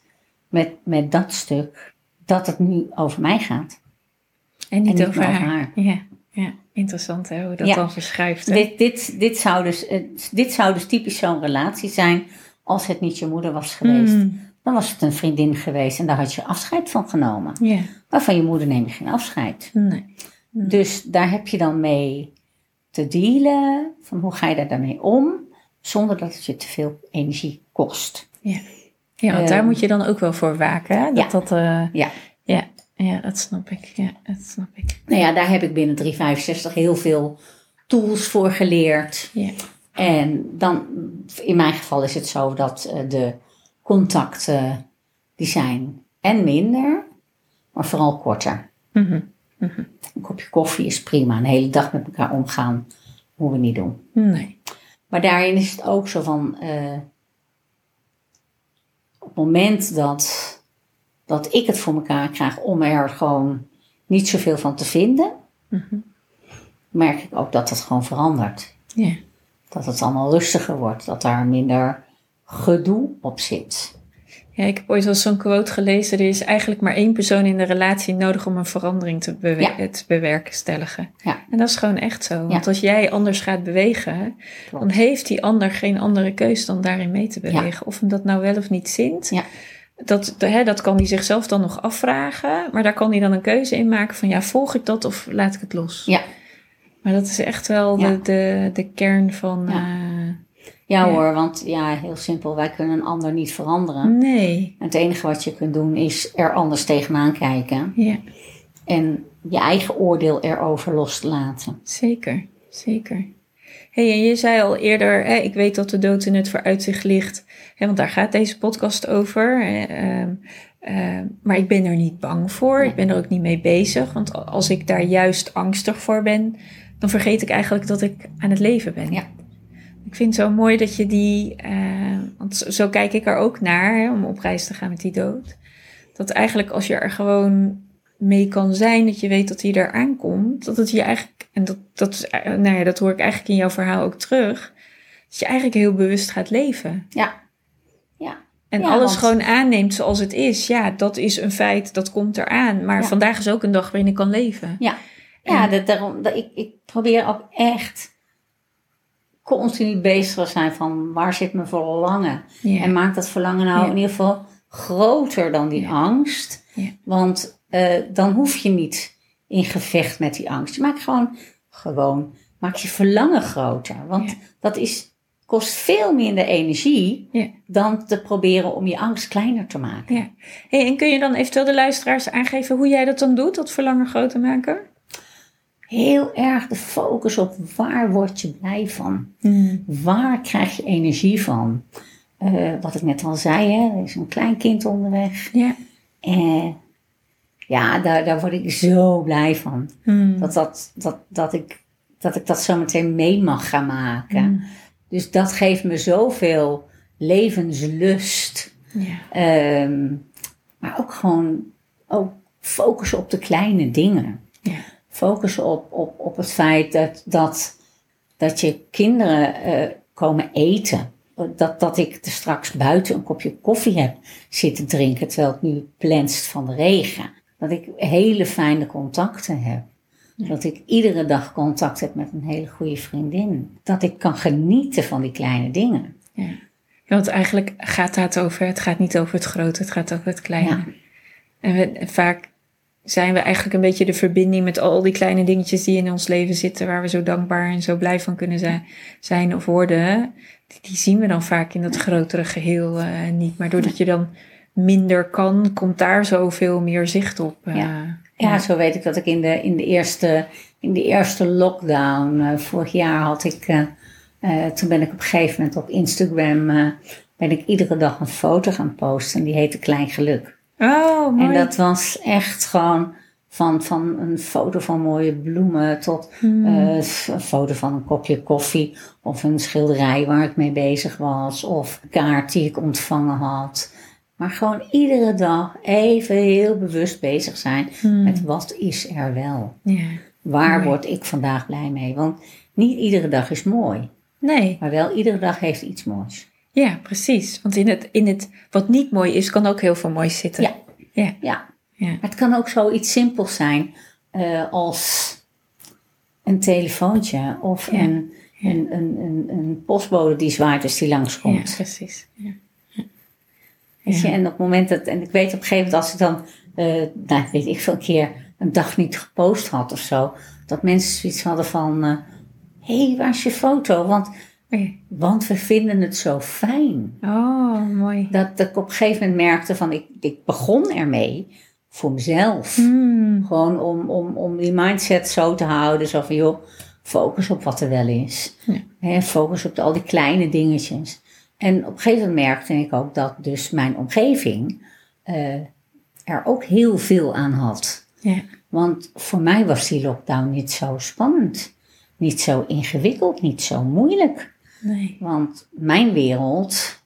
met, met dat stuk dat het nu over mij gaat. En niet, En niet over, over haar. Ja, ja, interessant hè, hoe dat Ja. dan verschuift. hè? Dit, dit, dit, zou dus, eh, dit zou dus typisch zo'n relatie zijn als het niet je moeder was geweest. Hmm. Dan was het een vriendin geweest en daar had je afscheid van genomen. Ja, Maar van je moeder neem je geen afscheid. nee. Dus daar heb je dan mee te dealen. Van hoe ga je daar daarmee om? Zonder dat het je te veel energie kost. Ja, ja want daar Ehm, moet je dan ook wel voor waken. Hè? Dat ja. dat, eh, Ja. ja, ja, dat snap ik. Ja, dat snap ik. Nou ja, daar heb ik binnen 365 heel veel tools voor geleerd. Ja, En dan, in mijn geval is het zo dat eh, de contacten, die zijn en minder, maar vooral korter. Mhm. Een kopje koffie is prima, een hele dag met elkaar omgaan, moeten we niet doen. nee. Maar daarin is het ook zo van, eh, op het moment dat, dat ik het voor elkaar krijg om er gewoon niet zoveel van te vinden, Mhm. merk ik ook dat het gewoon verandert. Ja. Dat het allemaal rustiger wordt, dat daar minder gedoe op zit. Ja, ik heb ooit wel zo'n quote gelezen. Er is eigenlijk maar één persoon in de relatie nodig om een verandering te, bewe- Ja. te bewerkstelligen. Ja. En dat is gewoon echt zo. Want Ja. als jij anders gaat bewegen, Klopt. dan heeft die ander geen andere keus dan daarin mee te bewegen. Of hem dat nou wel of niet zint. Ja. Dat, hè, dat kan hij zichzelf dan nog afvragen. Maar daar kan hij dan een keuze in maken van ja, volg ik dat of laat ik het los? Ja. Maar dat is echt wel de, de, de kern van... Ja. Ja, Ja. hoor, want ja, heel simpel, wij kunnen een ander niet veranderen. nee. Het enige wat je kunt doen is er anders tegenaan kijken Ja, en je eigen oordeel erover los te laten. zeker. Zeker. hey, en je zei al eerder, hè, ik weet dat de dood in het vooruitzicht ligt. Hè, want daar gaat deze podcast over. hè, ehm, ehm, maar ik ben er niet bang voor. Ik ben er ook niet mee bezig. Want als ik daar juist angstig voor ben, dan vergeet ik eigenlijk dat ik aan het leven ben. Ja. Ik vind het zo mooi dat je die, eh, want zo, zo kijk ik er ook naar, hè, om op reis te gaan met die dood. Dat eigenlijk als je er gewoon mee kan zijn, dat je weet dat hij er aankomt, dat het je eigenlijk, en dat, dat, is, eh, nou ja, dat hoor ik eigenlijk in jouw verhaal ook terug, dat je eigenlijk heel bewust gaat leven. Ja. Ja. En Ja, alles want- gewoon aanneemt zoals het is. Ja, dat is een feit, dat komt eraan. Maar Ja. vandaag is ook een dag waarin ik kan leven. Ja, ja En- dat, daarom, dat, ik, ik probeer ook echt continu bezig zijn van waar zit mijn verlangen? Ja. En maak dat verlangen nou Ja. in ieder geval groter dan die Ja. angst. Want eh, dan hoef je niet in gevecht met die angst. Je maakt gewoon, gewoon, maak je verlangen groter. Want dat is, kost veel minder energie dan te proberen om je angst kleiner te maken. Hey, en kun je dan eventueel de luisteraars aangeven hoe jij dat dan doet, dat verlangen groter maken? Heel erg de focus op waar word je blij van? Hmm. Waar krijg je energie van? Eh, wat ik net al zei, hè, er is een klein kind onderweg. Ja. En ja, daar, daar word ik zo blij van. Hmm. Dat, dat, dat, dat, ik, dat ik dat zo meteen mee mag gaan maken. Hmm. Dus dat geeft me zoveel levenslust. Ja. Ehm, maar ook gewoon ook focussen op de kleine dingen. Ja. Focussen op, op, op het feit dat, dat, dat je kinderen eh, komen eten. Dat, dat ik er straks buiten een kopje koffie heb zitten drinken terwijl het nu plenst van de regen. Dat ik hele fijne contacten heb. Dat ik iedere dag contact heb met een hele goede vriendin. Dat ik kan genieten van die kleine dingen. Ja. Ja, want eigenlijk gaat het over, het gaat niet over het grote, het gaat over het kleine. Ja. En we, en vaak zijn we eigenlijk een beetje de verbinding met al die kleine dingetjes die in ons leven zitten, waar we zo dankbaar en zo blij van kunnen zijn, of worden. Die, zien we dan vaak in dat grotere geheel eh, niet. Maar doordat je dan minder kan, komt daar zoveel meer zicht op. eh, Ja. Ja, zo weet ik dat ik in de, in de, eerste, in de eerste lockdown, eh, vorig jaar had ik, toen ben ik op een gegeven moment op Instagram, ben ik iedere dag een foto gaan posten. En die heette Klein Geluk. Oh, mooi. En dat was echt gewoon van, van een foto van mooie bloemen tot Hmm. eh, een foto van een kopje koffie of een schilderij waar ik mee bezig was of een kaart die ik ontvangen had. Maar gewoon iedere dag even heel bewust bezig zijn Hmm. met wat is er wel. Ja. Waar Mooi. word ik vandaag blij mee? Want niet iedere dag is mooi, Nee, maar wel iedere dag heeft iets moois. Ja, precies. Want in het, in het wat niet mooi is, kan ook heel veel moois zitten. Ja. Ja. Ja, Ja. maar het kan ook zoiets simpels zijn eh, als een telefoontje of Ja. een, een, een, een, een postbode die zwaait als die Ja, langskomt. precies. Ja. Weet je, Ja. en op het moment dat, en ik weet op een gegeven moment als ik dan, eh nou weet ik veel, een keer een dag niet gepost had of zo, dat mensen zoiets hadden van, hé, hey, waar is je foto? Want, Want we vinden het zo fijn. Oh, mooi. Dat, ik op een gegeven moment merkte van, ik, ik begon ermee voor mezelf. Hmm. Gewoon om, om, om die mindset zo te houden, zo van, joh, focus op wat er wel is. Ja. Focus op al die kleine dingetjes. En op een gegeven moment merkte ik ook dat dus mijn omgeving eh, er ook heel veel aan had. Ja. Want voor mij was die lockdown niet zo spannend. Niet zo ingewikkeld, niet zo moeilijk. Nee. Want mijn wereld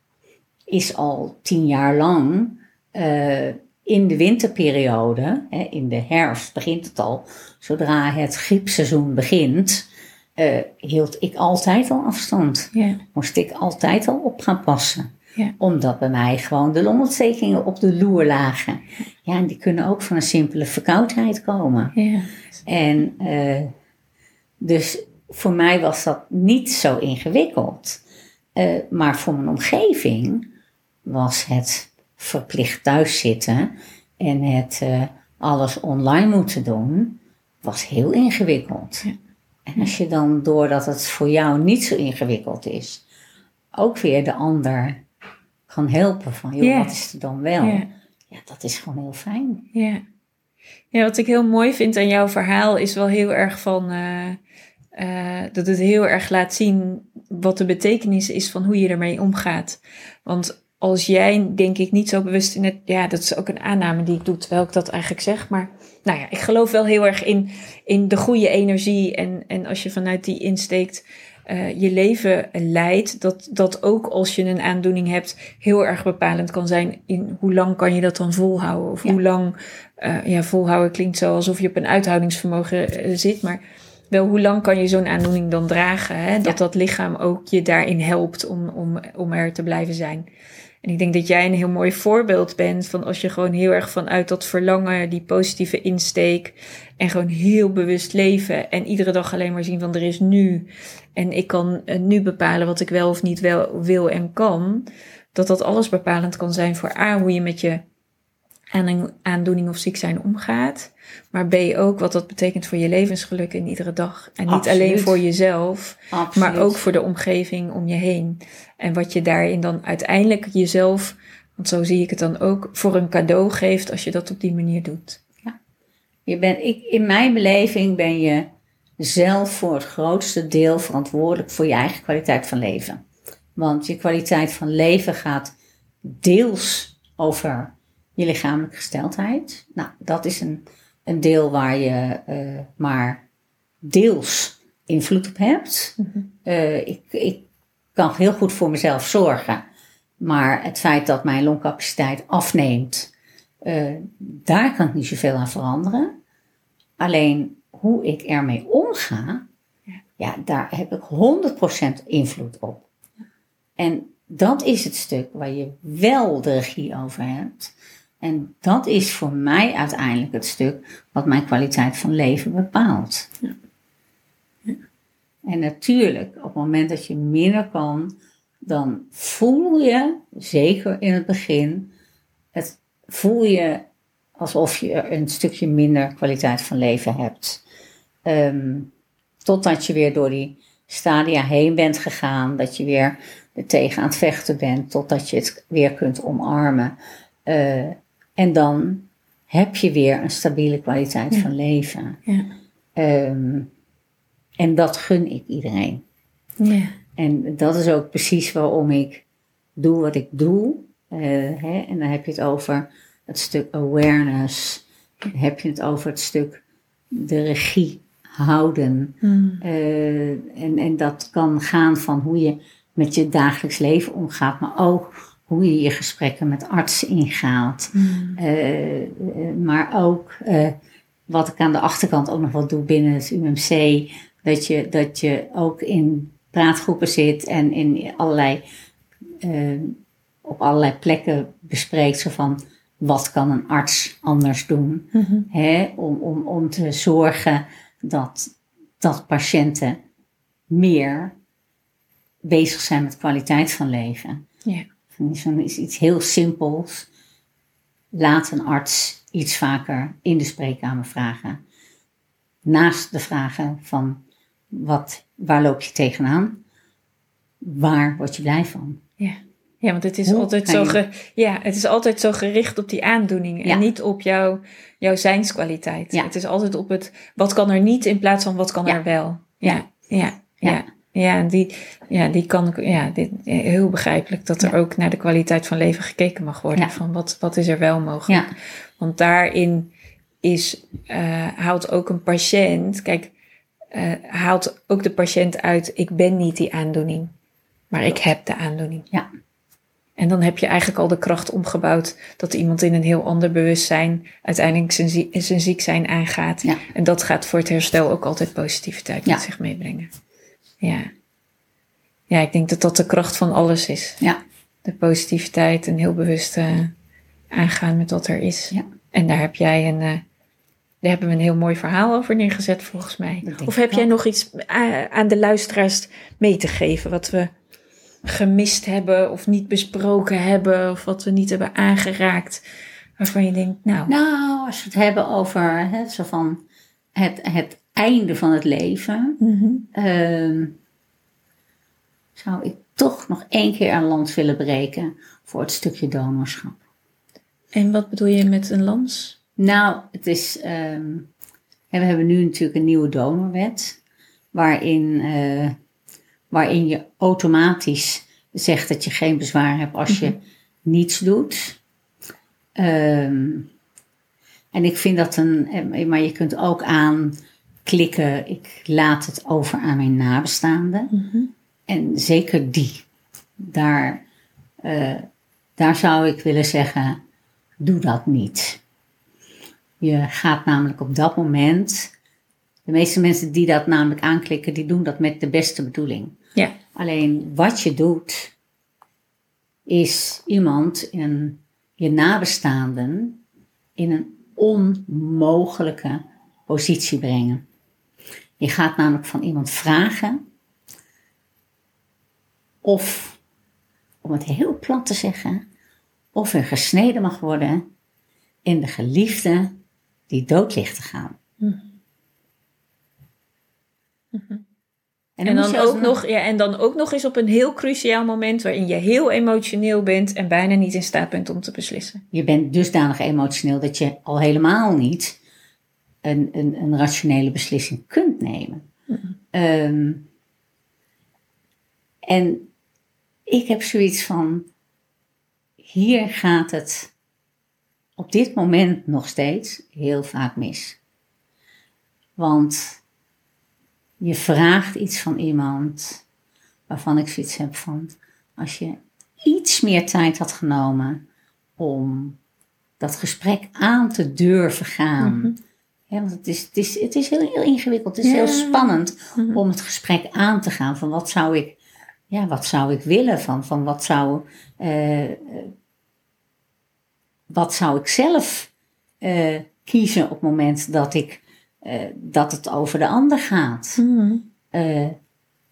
is al tien jaar lang eh, in de winterperiode, hè, in de herfst begint het al, zodra het griepseizoen begint, eh, hield ik altijd al afstand. Ja. Moest ik altijd al op gaan passen. Ja. Omdat bij mij gewoon de longontstekingen op de loer lagen. Ja, en die kunnen ook van een simpele verkoudheid komen. Ja. En eh, dus voor mij was dat niet zo ingewikkeld. Eh, maar voor mijn omgeving was het verplicht thuiszitten en het eh, alles online moeten doen, was heel ingewikkeld. Ja. En als je dan, doordat het voor jou niet zo ingewikkeld is, ook weer de ander kan helpen van, joh, wat is er dan wel? Ja. ja, dat is gewoon heel fijn. Ja. ja, wat ik heel mooi vind aan jouw verhaal is wel heel erg van eh, eh, dat het heel erg laat zien wat de betekenis is van hoe je ermee omgaat. Want als jij, denk ik, niet zo bewust in het. Ja, dat is ook een aanname die ik doe, terwijl ik dat eigenlijk zeg. Maar nou ja, ik geloof wel heel erg in, in de goede energie. En, en als je vanuit die insteekt eh, je leven leidt, dat dat ook als je een aandoening hebt, heel erg bepalend kan zijn in hoe lang kan je dat dan volhouden. Of Ja. hoe lang, eh, ja, volhouden klinkt zo alsof je op een uithoudingsvermogen zit, maar wel hoe lang kan je zo'n aandoening dan dragen? Hè? Dat Ja. dat lichaam ook je daarin helpt om, om, om er te blijven zijn. En ik denk dat jij een heel mooi voorbeeld bent van als je gewoon heel erg vanuit dat verlangen, die positieve insteek en gewoon heel bewust leven en iedere dag alleen maar zien van er is nu en ik kan eh, nu bepalen wat ik wel of niet wel wil en kan, dat dat alles bepalend kan zijn voor A, hoe je met je aan- aandoening of ziek zijn omgaat, maar B ook wat dat betekent voor je levensgeluk in iedere dag. En niet Absoluut. alleen voor jezelf, Absoluut. maar ook voor de omgeving om je heen. En wat je daarin dan uiteindelijk jezelf, want zo zie ik het dan ook, voor een cadeau geeft als je dat op die manier doet. Je bent, ik, in mijn beleving ben je zelf voor het grootste deel verantwoordelijk voor je eigen kwaliteit van leven. Want je kwaliteit van leven gaat deels over je lichamelijke gesteldheid. Nou, dat is een, een deel waar je eh, maar deels invloed op hebt. Eh, ik, ik kan heel goed voor mezelf zorgen. Maar het feit dat mijn longcapaciteit afneemt, eh, daar kan ik niet zoveel aan veranderen. Alleen hoe ik ermee omga, Ja. ja, daar heb ik 100% invloed op. En dat is het stuk waar je wel de regie over hebt. En dat is voor mij uiteindelijk het stuk wat mijn kwaliteit van leven bepaalt. En natuurlijk, op het moment dat je minder kan, dan voel je, zeker in het begin, het voel je alsof je een stukje minder kwaliteit van leven hebt. Ehm, totdat je weer door die stadia heen bent gegaan, dat je weer er tegen aan het vechten bent, totdat je het weer kunt omarmen. Eh, en dan heb je weer een stabiele kwaliteit Ja. van leven. Ja. Ehm, en dat gun ik iedereen. Ja. En dat is ook precies waarom ik doe wat ik doe. Eh, hè? En dan heb je het over het stuk awareness. Dan heb je het over het stuk de regie houden. Eh, en, en dat kan gaan van hoe je met je dagelijks leven omgaat, maar ook hoe je je gesprekken met artsen ingaat. Eh, eh, maar ook eh, wat ik aan de achterkant ook nog wel doe binnen het UMC. Dat je, dat je ook in praatgroepen zit en in allerlei, op allerlei plekken bespreekt. Zo van, wat kan een arts anders doen? Mhm. Hè, om, om, om te zorgen dat, dat patiënten meer bezig zijn met kwaliteit van leven. Ja. Is iets heel simpels. Laat een arts iets vaker in de spreekkamer vragen. Naast de vragen van wat, waar loop je tegenaan? Waar word je blij van? Ja. Ja, want het is, Hoe altijd zo ge, ja, het is altijd zo gericht op die aandoening Ja. en niet op jouw, jouw zijnskwaliteit. Ja. Het is altijd op het wat kan er niet in plaats van wat kan Ja. er wel. Ja, ja, Ja. Ja. En die, ja, die kan ik, ja, dit, heel begrijpelijk dat er Ja. ook naar de kwaliteit van leven gekeken mag worden. Ja. Van wat, wat is er wel mogelijk? Ja, Want daarin is, eh, haalt ook een patiënt, kijk, eh, haalt ook de patiënt uit, ik ben niet die aandoening, maar ik heb de aandoening. Ja. En dan heb je eigenlijk al de kracht omgebouwd dat iemand in een heel ander bewustzijn uiteindelijk zijn, zie- zijn ziek zijn aangaat. Ja. En dat gaat voor het herstel ook altijd positiviteit met zich meebrengen. Ja. Ja, ik denk dat dat de kracht van alles is. ja, De positiviteit en heel bewust eh, aangaan met wat er is. Ja. En daar heb jij een, eh, daar hebben we een heel mooi verhaal over neergezet volgens mij. Of heb jij nog iets a- aan de luisteraars mee te geven wat we gemist hebben of niet besproken hebben of wat we niet hebben aangeraakt waarvan je denkt, nou, Nou, als we het hebben over hè, zo van het, het einde van het leven, mhm. ehm, zou ik toch nog één keer een lans willen breken voor het stukje donorschap. en wat bedoel je met een lans? Nou, het is. ehm, hè, we hebben nu natuurlijk een nieuwe donorwet, waarin, eh, waarin je automatisch zegt dat je geen bezwaar hebt als je niets doet. Ehm, en ik vind dat een. eh, Maar je kunt ook aanklikken, ik laat het over aan mijn nabestaanden. En zeker die. Daar, eh, daar zou ik willen zeggen, doe dat niet. Je gaat namelijk op dat moment. De meeste mensen die dat namelijk aanklikken, die doen dat met de beste bedoeling. Ja, Alleen wat je doet, is iemand in je nabestaanden in een onmogelijke positie brengen. Je gaat namelijk van iemand vragen of, om het heel plat te zeggen, of er gesneden mag worden in de geliefde die dood ligt te gaan. En, moet dan je als ook een- nog, ja, en dan ook nog eens op een heel cruciaal moment waarin je heel emotioneel bent en bijna niet in staat bent om te beslissen. Je bent dusdanig emotioneel dat je al helemaal niet een, een, een rationele beslissing kunt nemen. Ehm, en ik heb zoiets van, hier gaat het op dit moment nog steeds heel vaak mis. Want je vraagt iets van iemand waarvan ik zoiets heb van, als je iets meer tijd had genomen om dat gesprek aan te durven gaan. Want het is, het, is, het is heel, heel ingewikkeld, het is Ja. heel spannend om het gesprek aan te gaan. Van wat zou ik, ja, wat zou ik willen? Van, van wat, zou, eh, wat zou ik zelf eh, kiezen op het moment dat, ik, eh, dat het over de ander gaat? Eh,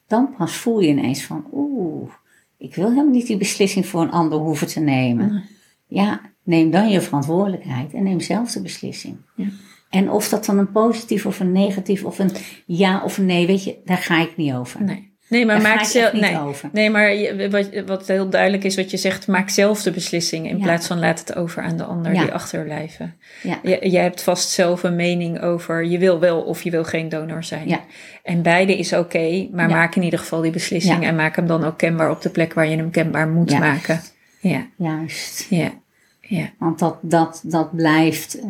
dan pas voel je ineens van, oeh, ik wil helemaal niet die beslissing voor een ander hoeven te nemen. Ja, neem dan je verantwoordelijkheid en neem zelf de beslissing. Ja. En of dat dan een positief of een negatief of een ja of een nee, weet je, daar ga ik niet over. Nee. Nee, maar Daar maak zelf. Nee. over. nee, maar je- wat, wat heel duidelijk is, wat je zegt, maak zelf de beslissing in Ja. plaats van laat het over aan de ander Ja. die achterblijven. Ja. Je, jij hebt vast zelf een mening over je wil wel of je wil geen donor zijn. Ja. En beide is oké, maar maak in ieder geval die beslissing en maak hem dan ook kenbaar op de plek waar je hem kenbaar moet maken. Ja, Juist. ja, ja. Want dat, dat, dat blijft. eh,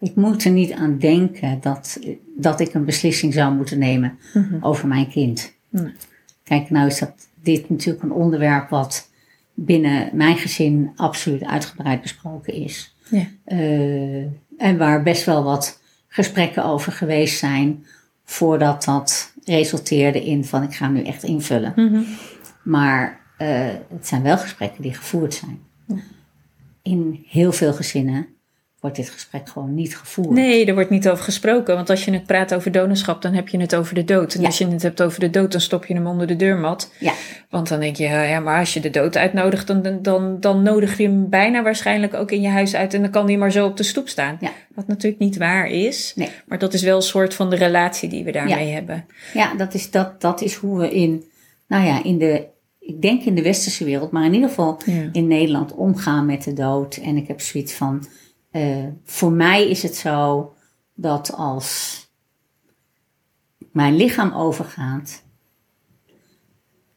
ik moet er niet aan denken dat, dat ik een beslissing zou moeten nemen over mijn kind. Kijk, nou is dat dit natuurlijk een onderwerp wat binnen mijn gezin absoluut uitgebreid besproken is. Ja. Uh, en waar best wel wat gesprekken over geweest zijn voordat dat resulteerde in van ik ga nu echt invullen. Mhm. Maar uh, het zijn wel gesprekken die gevoerd zijn. In heel veel gezinnen wordt dit gesprek gewoon niet gevoerd. Nee, er wordt niet over gesproken. Want als je het praat over donorschap, dan heb je het over de dood. En Ja. als je het hebt over de dood, dan stop je hem onder de deurmat. Ja, Want dan denk je, ja, maar als je de dood uitnodigt, dan, dan, dan nodig je hem bijna waarschijnlijk ook in je huis uit. En dan kan hij maar zo op de stoep staan. Ja. Wat natuurlijk niet waar is. nee. Maar dat is wel een soort van de relatie die we daarmee hebben. Ja, dat is, dat, dat is hoe we in, nou ja, in de, ik denk in de westerse wereld, maar in ieder geval Ja. in Nederland omgaan met de dood. En ik heb zoiets van, eh, voor mij is het zo dat als mijn lichaam overgaat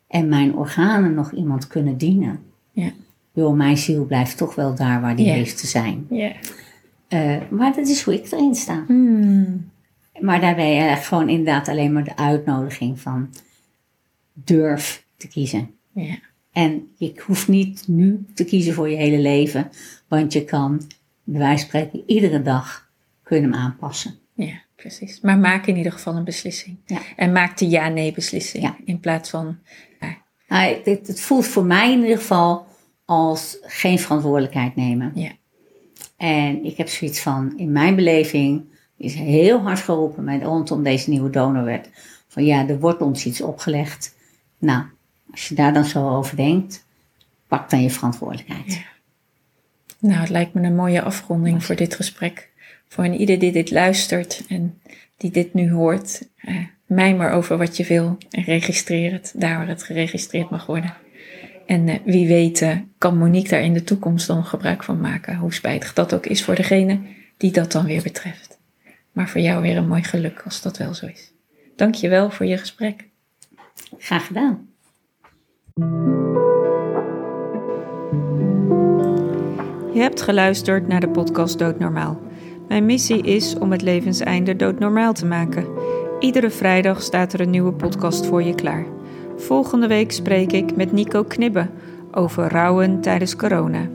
en mijn organen nog iemand kunnen dienen, Ja. joh, mijn ziel blijft toch wel daar waar die heeft te zijn. Ja. Eh, maar dat is hoe ik erin sta. Hmm. Maar daarbij eh, gewoon inderdaad alleen maar de uitnodiging van durf te kiezen. Ja. En je hoeft niet nu te kiezen voor je hele leven, want je kan, bij wijze van spreken, iedere dag kun je hem aanpassen. ja, precies. Maar maak in ieder geval een beslissing. Ja. En maak de ja-nee beslissing. Ja. In plaats van, ja, Nou, het, het voelt voor mij in ieder geval als geen verantwoordelijkheid nemen. ja. En ik heb zoiets van, in mijn beleving is heel hard geroepen met, rondom deze nieuwe donorwet. Van ja, er wordt ons iets opgelegd. Nou, als je daar dan zo over denkt, pak dan je verantwoordelijkheid. Nou, het lijkt me een mooie afronding voor dit gesprek. Voor een ieder die dit luistert en die dit nu hoort. Eh, mij maar over wat je wil en registreer het daar waar het geregistreerd mag worden. En eh, wie weet eh, kan Monique daar in de toekomst dan gebruik van maken. Hoe spijtig dat ook is voor degene die dat dan weer betreft. Maar voor jou weer een mooi geluk als dat wel zo is. Dank je wel voor je gesprek. Graag gedaan. Je hebt geluisterd naar de podcast Doodnormaal. Mijn missie is om het levenseinde doodnormaal te maken. Iedere vrijdag staat er een nieuwe podcast voor je klaar. Volgende week spreek ik met Nico Knibbe over rouwen tijdens corona.